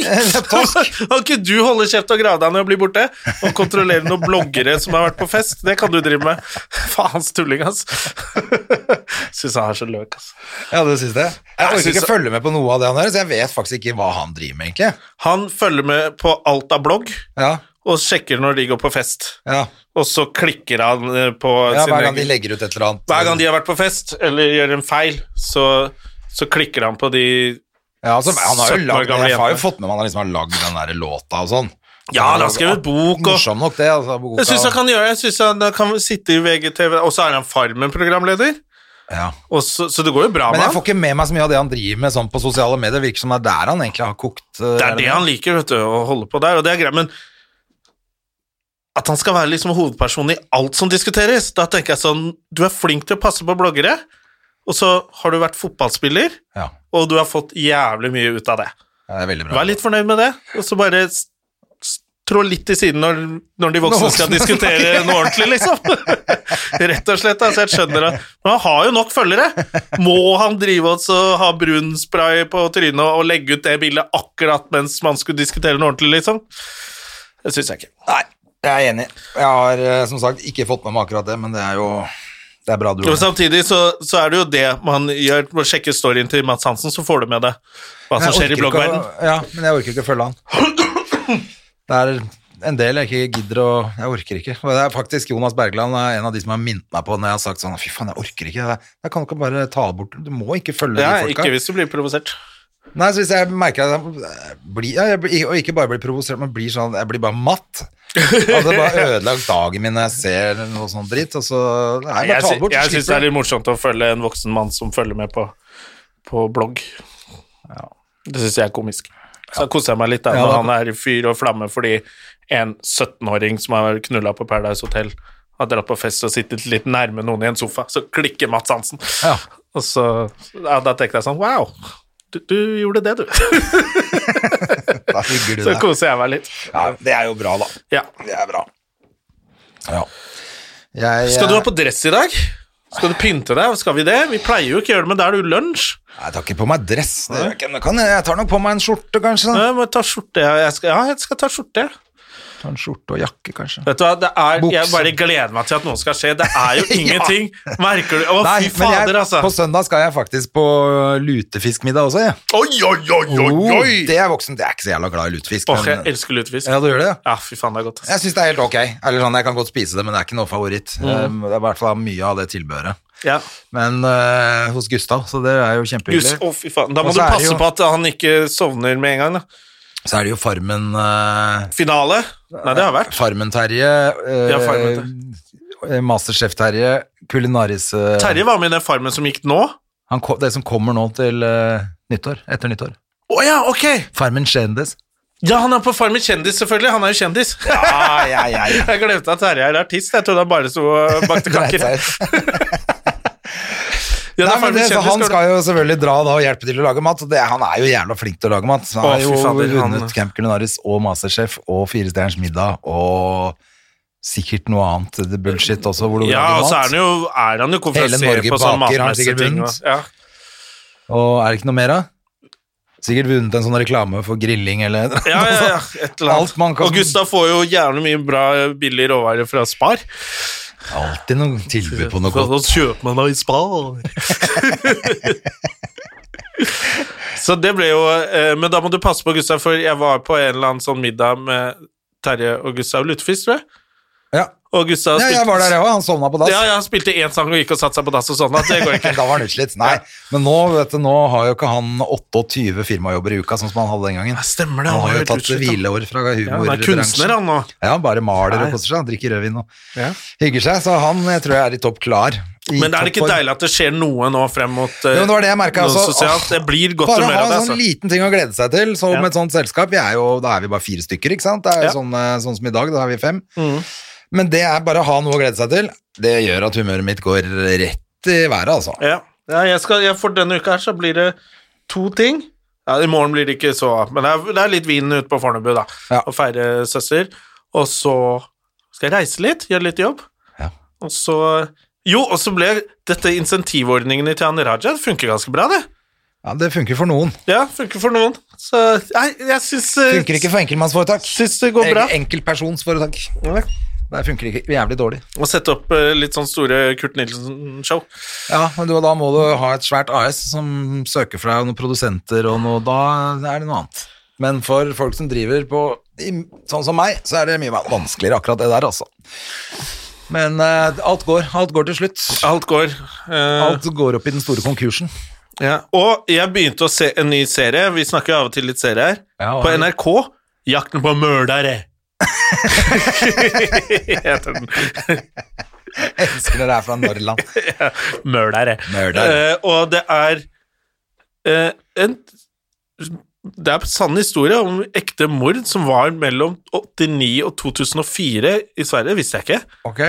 Speaker 1: Kan ikke du holde kjeft og grave deg ned og bli borte? Og kontrollere noen bloggere som har vært på fest? Det kan du drive med. [LAUGHS] Faens tulling, ass. [LAUGHS] Syns han er så løk, ass.
Speaker 2: Ja, du syns det? Jeg orker ikke følge med på noe av det han gjør, så jeg vet faktisk ikke hva han driver med, egentlig.
Speaker 1: Han følger med på alt av blogg
Speaker 2: Ja,
Speaker 1: og sjekker når de går på fest.
Speaker 2: ja.
Speaker 1: Og så klikker han eh, på
Speaker 2: ja Hver gang de legger ut et eller annet.
Speaker 1: Hver gang de har vært på fest eller gjør en feil, så, så klikker han på de
Speaker 2: Ja, altså, han har jo
Speaker 1: 17
Speaker 2: lagd,
Speaker 1: gamle
Speaker 2: jeg har jo fått med meg han liksom har lagd den der låta og sånn.
Speaker 1: Ja, han har skrevet bok og
Speaker 2: Morsom nok, det. Altså, boka.
Speaker 1: Jeg syns han kan gjøre det. Jeg synes han kan sitte i VGTV, og så er han Farmen-programleder.
Speaker 2: ja.
Speaker 1: Så, så det går jo bra med
Speaker 2: Men
Speaker 1: jeg
Speaker 2: får ikke med meg så mye av det han driver med sånn på sosiale medier. Virker som det er der han egentlig har kokt. Uh,
Speaker 1: Det er det han liker, vet du, å holde på der, og det er greit, men at han skal være liksom hovedpersonen i alt som diskuteres, da tenker jeg sånn Du er flink til å passe på bloggere, og så har du vært fotballspiller,
Speaker 2: Ja,
Speaker 1: og du har fått jævlig mye ut av det.
Speaker 2: det veldig bra.
Speaker 1: Vær litt fornøyd med det, og så bare trå litt til siden når, når de voksne skal diskutere [LAUGHS] noe ordentlig, liksom. [LAUGHS] Rett og slett. Altså, jeg skjønner det. Men han har jo nok følgere. Må han drive oss og ha brun spray på trynet og legge ut det bildet akkurat mens man skulle diskutere noe ordentlig, liksom? Det syns jeg ikke.
Speaker 2: Nei, jeg er enig. Jeg har eh, som sagt ikke fått med meg akkurat det, men det er jo Det er bra du
Speaker 1: Og samtidig så, så er det jo det man gjør Må sjekke storyen til Mats Hansen, så får du med deg hva som skjer i
Speaker 2: å-
Speaker 1: bloggverden.
Speaker 2: Ja, men jeg orker ikke å følge han. Det er en del jeg ikke gidder å Jeg orker ikke. Det er faktisk Jonas Bergland er en av de som har minnet meg på når jeg har sagt sånn Fy faen, jeg orker ikke. Jeg, kan ikke bare ta bort. Du må ikke følge
Speaker 1: Ja,
Speaker 2: de folka.
Speaker 1: ikke hvis du blir provosert.
Speaker 2: Nei, så hvis jeg merker at jeg blir Og ikke bare blir provosert, men blir sånn Jeg blir bare matt. Altså bare [LAUGHS] ødelagt dagen min når jeg ser noe sånn dritt, og så Nei,
Speaker 1: Jeg, sy
Speaker 2: bort.
Speaker 1: jeg syns det er litt morsomt å følge en voksen mann som følger med på, på blogg. Det syns jeg er komisk. Så koser jeg meg litt
Speaker 2: Ja,
Speaker 1: når
Speaker 2: da-
Speaker 1: han er i fyr og flamme fordi en 17-åring som har knulla på Paradise Hotel, har dratt på fest og sittet litt nærme noen i en sofa, så klikker Mats Hansen.
Speaker 2: Ja.
Speaker 1: Og så ja, Da tenkte jeg sånn Wow, du, du gjorde det, du. [LAUGHS]
Speaker 2: Da hygger du
Speaker 1: Så koser jeg meg litt.
Speaker 2: Ja, det er jo bra, da.
Speaker 1: Ja.
Speaker 2: Det er bra. Ja. Jeg,
Speaker 1: Skal du ha på dress i dag? Skal du pynte deg? Skal vi det? Vi pleier jo ikke å gjøre det, men da er det jo lunsj.
Speaker 2: Jeg tar ikke på meg dress. Jeg, kan jeg, jeg tar nok på meg en skjorte, kanskje. Ja,
Speaker 1: Jeg må ta skjorte. Jeg skal, ja, jeg skal ta skjorte.
Speaker 2: Ta en skjorte og jakke, kanskje.
Speaker 1: Vet du hva, det er, jeg bare gleder meg til at noe skal skje. Det er jo [LAUGHS]
Speaker 2: Ja.
Speaker 1: ingenting. Merker du? Å,
Speaker 2: Nei,
Speaker 1: fy
Speaker 2: men jeg,
Speaker 1: fader, altså.
Speaker 2: på søndag skal jeg faktisk på lutefiskmiddag også, jeg.
Speaker 1: Oi, oi, oi, oi,
Speaker 2: Oh,
Speaker 1: oi!
Speaker 2: det er voksen. Det er ikke så jævla glad i lutefisk.
Speaker 1: Åh, jeg elsker lutefisk.
Speaker 2: ja, du gjør det, ja.
Speaker 1: Ja, fy faen, det er godt.
Speaker 2: Jeg syns det er helt ok. Eller sånn, Jeg kan godt spise det, men det er ikke noe favoritt.
Speaker 1: Mm.
Speaker 2: Um, Det er i hvert fall mye av det tilbehøret.
Speaker 1: Ja.
Speaker 2: Men eh, hos Gustav, så det er jo kjempehyggelig.
Speaker 1: faen. Da må du passe
Speaker 2: jo-
Speaker 1: på at han ikke sovner med en gang. da.
Speaker 2: Så er det jo Farmen eh,
Speaker 1: Finale? Nei, det har vært.
Speaker 2: Farmen-Terje. eh,
Speaker 1: Ja, Farmen,
Speaker 2: eh, Masterchef-Terje. Kulinaris eh,
Speaker 1: Terje var med i den Farmen som gikk nå.
Speaker 2: han, Det som kommer nå til eh, nyttår. Etter nyttår.
Speaker 1: Å ja, ok!
Speaker 2: Farmen kjendis.
Speaker 1: Ja, han er på Farmen kjendis, selvfølgelig. Han er jo kjendis.
Speaker 2: Ja, ja, ja, ja. [LAUGHS]
Speaker 1: Jeg glemte at Terje er artist. Jeg trodde han bare sto og bakte [LAUGHS] kaker. [LAUGHS] Ja,
Speaker 2: Nei, men det, så han skal jo selvfølgelig dra da og hjelpe til å lage mat. og Det, han er jo jævla flink til å lage mat. Han har jo
Speaker 1: fader, han-
Speaker 2: vunnet Camp Culinaris og Masterchef og Fire stjerners middag og sikkert noe annet er bullshit også. Hvor du
Speaker 1: Ja,
Speaker 2: lager
Speaker 1: og så er han jo, er han jo konferansier på sånn matmessige
Speaker 2: sikkert
Speaker 1: ting. og- Ja.
Speaker 2: Og er det ikke noe mer, da? Sikkert vunnet en sånn reklame for grilling eller
Speaker 1: Ja, ja, ja, et eller annet.
Speaker 2: Alt man kan-
Speaker 1: Og Gustav får jo gjerne mye bra, billig råvarer fra Spar.
Speaker 2: Alltid noe tilbud på noe
Speaker 1: Så
Speaker 2: godt.
Speaker 1: da kjøper man da i Spar. [LAUGHS] Så det ble jo eh, Men da må du passe på, Gustav, for jeg var på en eller annen sånn middag med Terje og Gustav Lutefisk, tror jeg.
Speaker 2: Ja.
Speaker 1: Og Gustav spilte,
Speaker 2: ja, jeg var der, òg. Han sovna på dass.
Speaker 1: Ja, ja, han spilte én sang og gikk og satte seg på dass og. At det går ikke. [LAUGHS]
Speaker 2: da var han utslitt. Nei, men nå, vet du, nå har jo ikke han 28 firmajobber i uka, sånn som han hadde den gangen.
Speaker 1: Ja, stemmer det,
Speaker 2: Han
Speaker 1: han
Speaker 2: har jo tatt
Speaker 1: utslitt,
Speaker 2: hvileår fra
Speaker 1: Ja, han er kunstner, han nå.
Speaker 2: Ja, bare maler
Speaker 1: Nei.
Speaker 2: og koser seg. Han drikker rødvin og
Speaker 1: Ja.
Speaker 2: hygger seg. Så han jeg tror jeg er i topp klar. I
Speaker 1: Men er det ikke deilig at det skjer noe nå frem mot uh,
Speaker 2: Jo, det var det jeg merket,
Speaker 1: noe
Speaker 2: altså.
Speaker 1: sosialt? Det blir godt
Speaker 2: Bare ha en sånn
Speaker 1: altså.
Speaker 2: liten ting å glede seg til, som
Speaker 1: Ja.
Speaker 2: et sånt selskap. Vi er jo, da er vi bare fire stykker, ikke sant? Det er jo sånn, eh, sånn som i dag, da er vi fem.
Speaker 1: Mm.
Speaker 2: Men det er bare å ha noe å glede seg til. Det gjør at humøret mitt går rett i været, altså.
Speaker 1: Ja, ja jeg skal, jeg, for denne uka her så blir det to ting. Ja, I morgen blir det ikke så Men det er, det er litt vin ute på Fornebu, da.
Speaker 2: Ja.
Speaker 1: Og feire søster. Og så skal jeg reise litt, gjøre litt jobb.
Speaker 2: Ja.
Speaker 1: Og så Jo, og så ble dette insentivordningene til Anne Raja Det funker ganske bra, det.
Speaker 2: Ja, det funker for noen.
Speaker 1: Ja, funker for noen. Så nei, jeg syns eh,
Speaker 2: Funker ikke for enkeltmannsforetak.
Speaker 1: Syns det går bra.
Speaker 2: En- Enkeltpersonsforetak.
Speaker 1: Ja.
Speaker 2: Der funker ikke jævlig dårlig.
Speaker 1: Å sette opp eh, litt sånn store Kurt Nilsen-show.
Speaker 2: Ja, men du, da må du ha et svært AS som søker for deg noen produsenter og noe, da er det noe annet. Men for folk som driver på sånn som meg, så er det mye vanskeligere akkurat det der, altså. Men uh, alt går. Alt går til slutt.
Speaker 1: Alt går. Uh,
Speaker 2: Alt går opp i den store konkursen.
Speaker 1: Ja, og jeg begynte å se en ny serie, vi snakker av og til litt serie her,
Speaker 2: Ja,
Speaker 1: på
Speaker 2: det?
Speaker 1: NRK, Jakten på mørdere. Heter den.
Speaker 2: Jeg elsker når det er fra Norrland.
Speaker 1: Mørdere.
Speaker 2: Møler.
Speaker 1: Uh, og det er uh, en Det er en sann historie om ekte mord som var mellom 89 og 2004 i Sverige, visste jeg ikke.
Speaker 2: Ok.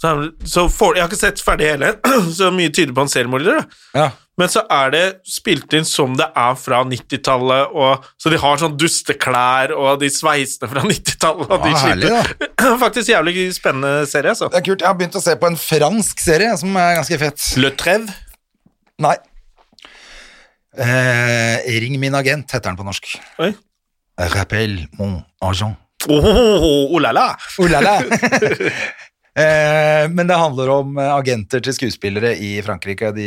Speaker 1: Så, så for, jeg har ikke sett ferdig hele, [CLEARS THROAT] så mye tyder på en seriemorder.
Speaker 2: Ja.
Speaker 1: Men så er det spilt inn som det er fra 90-tallet, og- så de har sånn dusteklær og de sveisene fra 90-tallet. og de
Speaker 2: Ja, herlig,
Speaker 1: slipper- Faktisk jævlig spennende serie, altså.
Speaker 2: Det er kult. Jeg har begynt å se på en fransk serie som er ganske fett.
Speaker 1: Le Trève.
Speaker 2: Nei. Eh, Ring min agent heter den på norsk.
Speaker 1: Oi.
Speaker 2: Rappel mon agent.
Speaker 1: Oh, oh, oh, la la.
Speaker 2: Oh la la. Eh, men det handler om eh, agenter til skuespillere i Frankrike. De,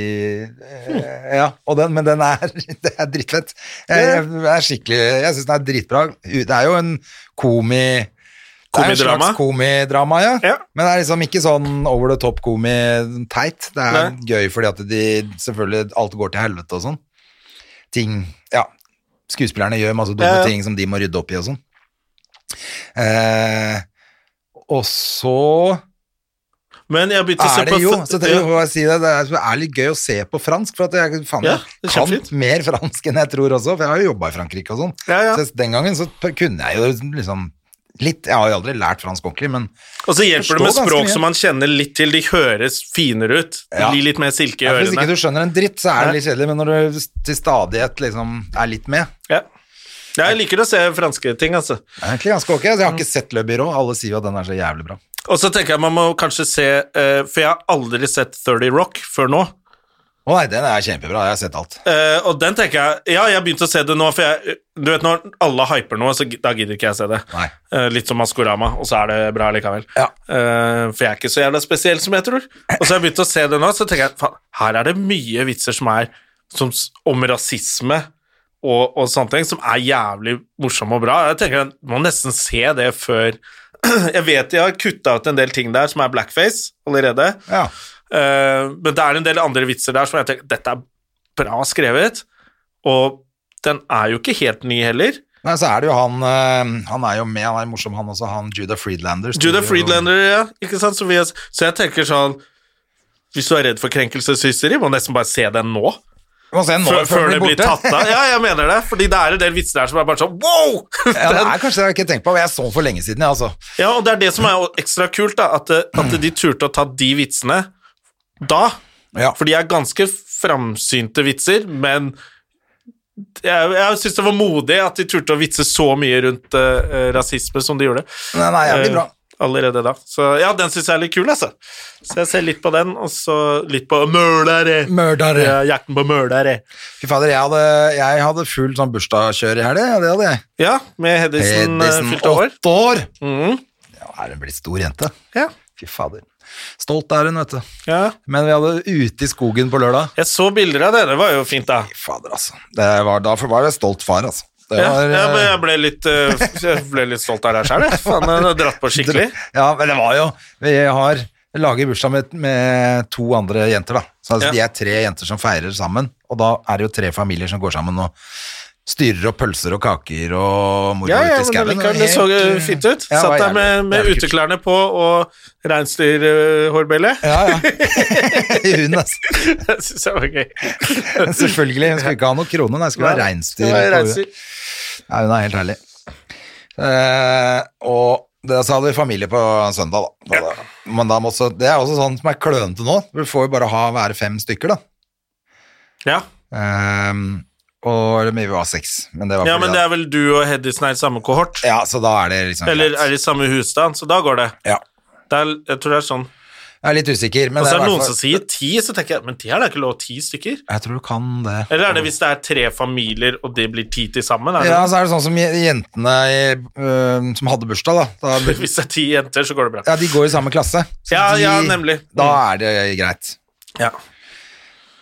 Speaker 2: eh, ja, den, men den er, [LAUGHS] det er drittfett. Jeg, jeg, er skikkelig, jeg syns den er dritbra. Det er jo en komi Det er en
Speaker 1: Komidrama.
Speaker 2: slags komidrama, ja.
Speaker 1: Ja.
Speaker 2: Men det er liksom ikke sånn over the top komi-teit. Det er
Speaker 1: Nei.
Speaker 2: gøy fordi at de selvfølgelig alt går til helvete og sånn. Ting Ja, skuespillerne gjør masse dumme
Speaker 1: ja.
Speaker 2: ting som de må rydde opp i og sånn. Eh, og så
Speaker 1: Men jeg begynte å se
Speaker 2: er det
Speaker 1: på
Speaker 2: jo så det,
Speaker 1: ja.
Speaker 2: si det, det er, det er litt gøy å se på fransk, for at jeg faen,
Speaker 1: Ja,
Speaker 2: kan mer fransk enn jeg tror også, for jeg har jo jobba i Frankrike og sånn.
Speaker 1: Ja, ja.
Speaker 2: Så den gangen så kunne jeg jo liksom litt Jeg har jo aldri lært fransk ordentlig, men
Speaker 1: Og så hjelper det med språk som man kjenner litt til. De høres finere ut.
Speaker 2: Ja.
Speaker 1: blir litt mer silke i
Speaker 2: ja, Hvis ikke du skjønner en dritt, så er det litt kjedelig, men når du til stadighet liksom er litt med
Speaker 1: Ja. Jeg liker å se franske ting, altså.
Speaker 2: Det er egentlig ganske ok. Jeg har ikke sett Le Byrå, alle sier jo at den er så jævlig bra.
Speaker 1: Og så tenker jeg man må kanskje se eh, For jeg har aldri sett 30 Rock før nå.
Speaker 2: Å nei, den er kjempebra, jeg har sett alt.
Speaker 1: Eh, og den tenker jeg Ja, jeg har begynt å se det nå, for jeg Du vet når alle hyper noe, så da gidder ikke jeg se det.
Speaker 2: Nei.
Speaker 1: Eh, litt som Maskorama, og så er det bra likevel.
Speaker 2: Ja.
Speaker 1: Eh, for jeg er ikke så jævla spesiell som jeg tror. Og så har jeg begynt å se det nå, så tenker jeg faen, her er det mye vitser som er som, om rasisme og, og sånne ting, som er jævlig morsomme og bra. Jeg tenker jeg må nesten se det før [CLEARS THROAT] Jeg vet de har kutta ut en del ting der som er blackface allerede.
Speaker 2: Ja.
Speaker 1: Uh, men det er en del andre vitser der som jeg tenker dette er bra skrevet, og den er jo ikke helt ny heller.
Speaker 2: Nei, så er det jo han eh, Han er jo med, han er morsom, han også, han Judah Friedlander.
Speaker 1: Judah Friedlander, ja, ikke sant? Så, så jeg tenker sånn Hvis du er redd for krenkelseshysteri, må du nesten bare se den nå. Før, før det blir tatt av. Ja, jeg mener det. Fordi det er en del vitser der som er bare sånn wow! [LAUGHS]
Speaker 2: Ja, det er kanskje det jeg ikke tenkt på, men jeg så for lenge siden, jeg, altså.
Speaker 1: Ja, og det er det som er ekstra kult, da, at, at de turte å ta de vitsene da.
Speaker 2: Ja.
Speaker 1: For de er ganske framsynte vitser, men jeg, jeg syns det var modig at de turte å vitse så mye rundt uh, rasisme som de gjorde.
Speaker 2: Nei, nei, jævlig bra.
Speaker 1: Eh, allerede da. Så ja, den syns jeg er litt kul, altså. Så jeg ser litt på den, og så litt på Mørdere.
Speaker 2: Mørdere.
Speaker 1: Ja, jakten på Mørdere.
Speaker 2: Fy fader, jeg hadde, jeg hadde full sånn bursdagskjør i helga, ja, det hadde jeg.
Speaker 1: Ja, med Hedison uh,
Speaker 2: Edison,
Speaker 1: fylte år.
Speaker 2: åtte år!
Speaker 1: Mhm.
Speaker 2: Ja, er hun blitt stor jente?
Speaker 1: Ja.
Speaker 2: Fy fader. Stolt er hun, vet du.
Speaker 1: ja.
Speaker 2: Men vi hadde ute i skogen på lørdag.
Speaker 1: Jeg så bilder av det, det var jo fint, da.
Speaker 2: Fy fader, altså. Det var, da var jeg stolt far, altså.
Speaker 1: Ja,
Speaker 2: var,
Speaker 1: jeg, ble,
Speaker 2: eh,
Speaker 1: jeg, ble litt, eh, jeg ble litt stolt av deg sjøl, jeg. Faen, jeg har dratt på skikkelig.
Speaker 2: Ja, men det var jo Vi har lager bursdag med, med to andre jenter, da. Så altså,
Speaker 1: Ja.
Speaker 2: De er tre jenter som feirer sammen, og da er det jo tre familier som går sammen og styrer og pølser og kaker og moro
Speaker 1: Ja, ja,
Speaker 2: ute i skauen.
Speaker 1: det så eh,
Speaker 2: eh,
Speaker 1: fint ut.
Speaker 2: ja,
Speaker 1: Satt der med, med uteklærne på og reinsdyrhårbelle.
Speaker 2: Ja, ja. [LAUGHS] Hun, altså.
Speaker 1: Det syns jeg var gøy. [LAUGHS]
Speaker 2: Selvfølgelig. Hun skulle ikke ha noe krone, nei, skulle på huet.
Speaker 1: reinsdyr.
Speaker 2: Ja, hun er helt herlig. Uh, og det, så hadde vi familie på søndag, da. da, da. Men da måtte, det er også sånn som er klønete nå. Du får jo bare ha være fem stykker, da.
Speaker 1: Ja.
Speaker 2: Eh, og eller, var seks. Men det var
Speaker 1: ja, men det er vel du og Hedison er i samme kohort?
Speaker 2: Ja, så da er det liksom
Speaker 1: Eller er i samme husstand, så da går det.
Speaker 2: Ja.
Speaker 1: det er, jeg tror det er sånn.
Speaker 2: Jeg er litt usikker,
Speaker 1: Og så er det noen som sier ti, så tenker jeg men ti er da ikke lov ti stykker?
Speaker 2: Jeg tror du kan det.
Speaker 1: Eller er det hvis det er tre familier, og det blir ti til sammen?
Speaker 2: Ja, så er det sånn som jentene i, øh, som hadde bursdag, da. da [LAUGHS]
Speaker 1: Hvis det er ti jenter, så går det bra.
Speaker 2: ja, de går i samme klasse.
Speaker 1: Ja,
Speaker 2: de,
Speaker 1: ja, nemlig.
Speaker 2: Da er det greit.
Speaker 1: Ja.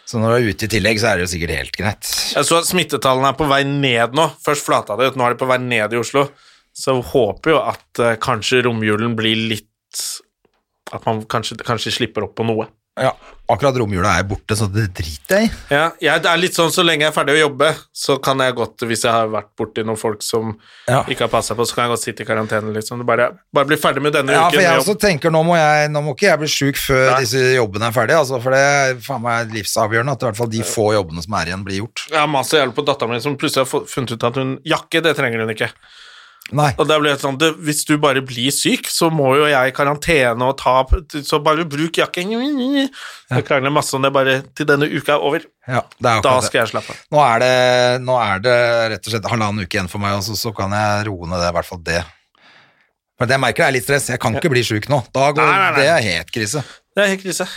Speaker 2: Så når du er ute i tillegg, så er det jo sikkert helt greit.
Speaker 1: Jeg så at smittetallene er på vei ned nå. Først flata det ut, nå er de på vei ned i Oslo. Så jeg håper jo at eh, kanskje romjulen blir litt At man kanskje, kanskje slipper opp på noe.
Speaker 2: Ja, akkurat romjula er borte, så det driter jeg i.
Speaker 1: Ja, jeg, det er litt sånn så lenge jeg er ferdig å jobbe, så kan jeg godt, hvis jeg har vært borti noen folk som
Speaker 2: Ja.
Speaker 1: ikke har passa på, så kan jeg godt sitte i karantene, liksom. Bare, bare bli ferdig med denne
Speaker 2: Ja,
Speaker 1: uken.
Speaker 2: for jeg også tenker nå må, jeg, nå må ikke jeg bli sjuk før
Speaker 1: Nei.
Speaker 2: disse jobbene er ferdige, altså, for det er faen meg livsavgjørende at i hvert fall de få jobbene som er igjen, blir gjort.
Speaker 1: Jeg har mast så jævlig på dattera min som plutselig har funnet ut at hun Jakke, det trenger hun ikke.
Speaker 2: Nei.
Speaker 1: Og da blir det sånn Hvis du bare blir syk, så må jo jeg i karantene og ta Så bare bruk jakken Jeg krangler masse om det bare til denne uka er over.
Speaker 2: Ja, det er
Speaker 1: Da skal jeg slappe av.
Speaker 2: Nå det, nå er det rett og slett halvannen uke igjen for meg, og så, kan jeg roe ned det, i hvert fall det. Men det jeg merker det er litt stress. Jeg kan ikke bli sjuk nå. Da går,
Speaker 1: nei, nei.
Speaker 2: Det er helt krise.
Speaker 1: Det er helt krise.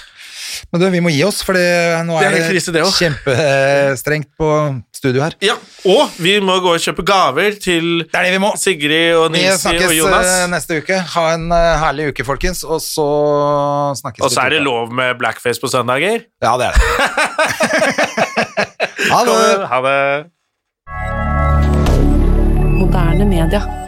Speaker 2: Men du, vi må gi oss, for nå
Speaker 1: Det er
Speaker 2: er det,
Speaker 1: helt krise, det
Speaker 2: kjempestrengt på studio her.
Speaker 1: Ja, og vi må gå og kjøpe gaver til
Speaker 2: Det er det vi må.
Speaker 1: Sigrid og Nilsi og Jonas.
Speaker 2: Vi snakkes neste uke. Ha en eh, herlig uke, folkens, og så snakkes vi.
Speaker 1: Og så er det lov med blackface på søndager.
Speaker 2: Ja, det er det. [LAUGHS] ha det.
Speaker 1: Ha det.
Speaker 3: Moderne media.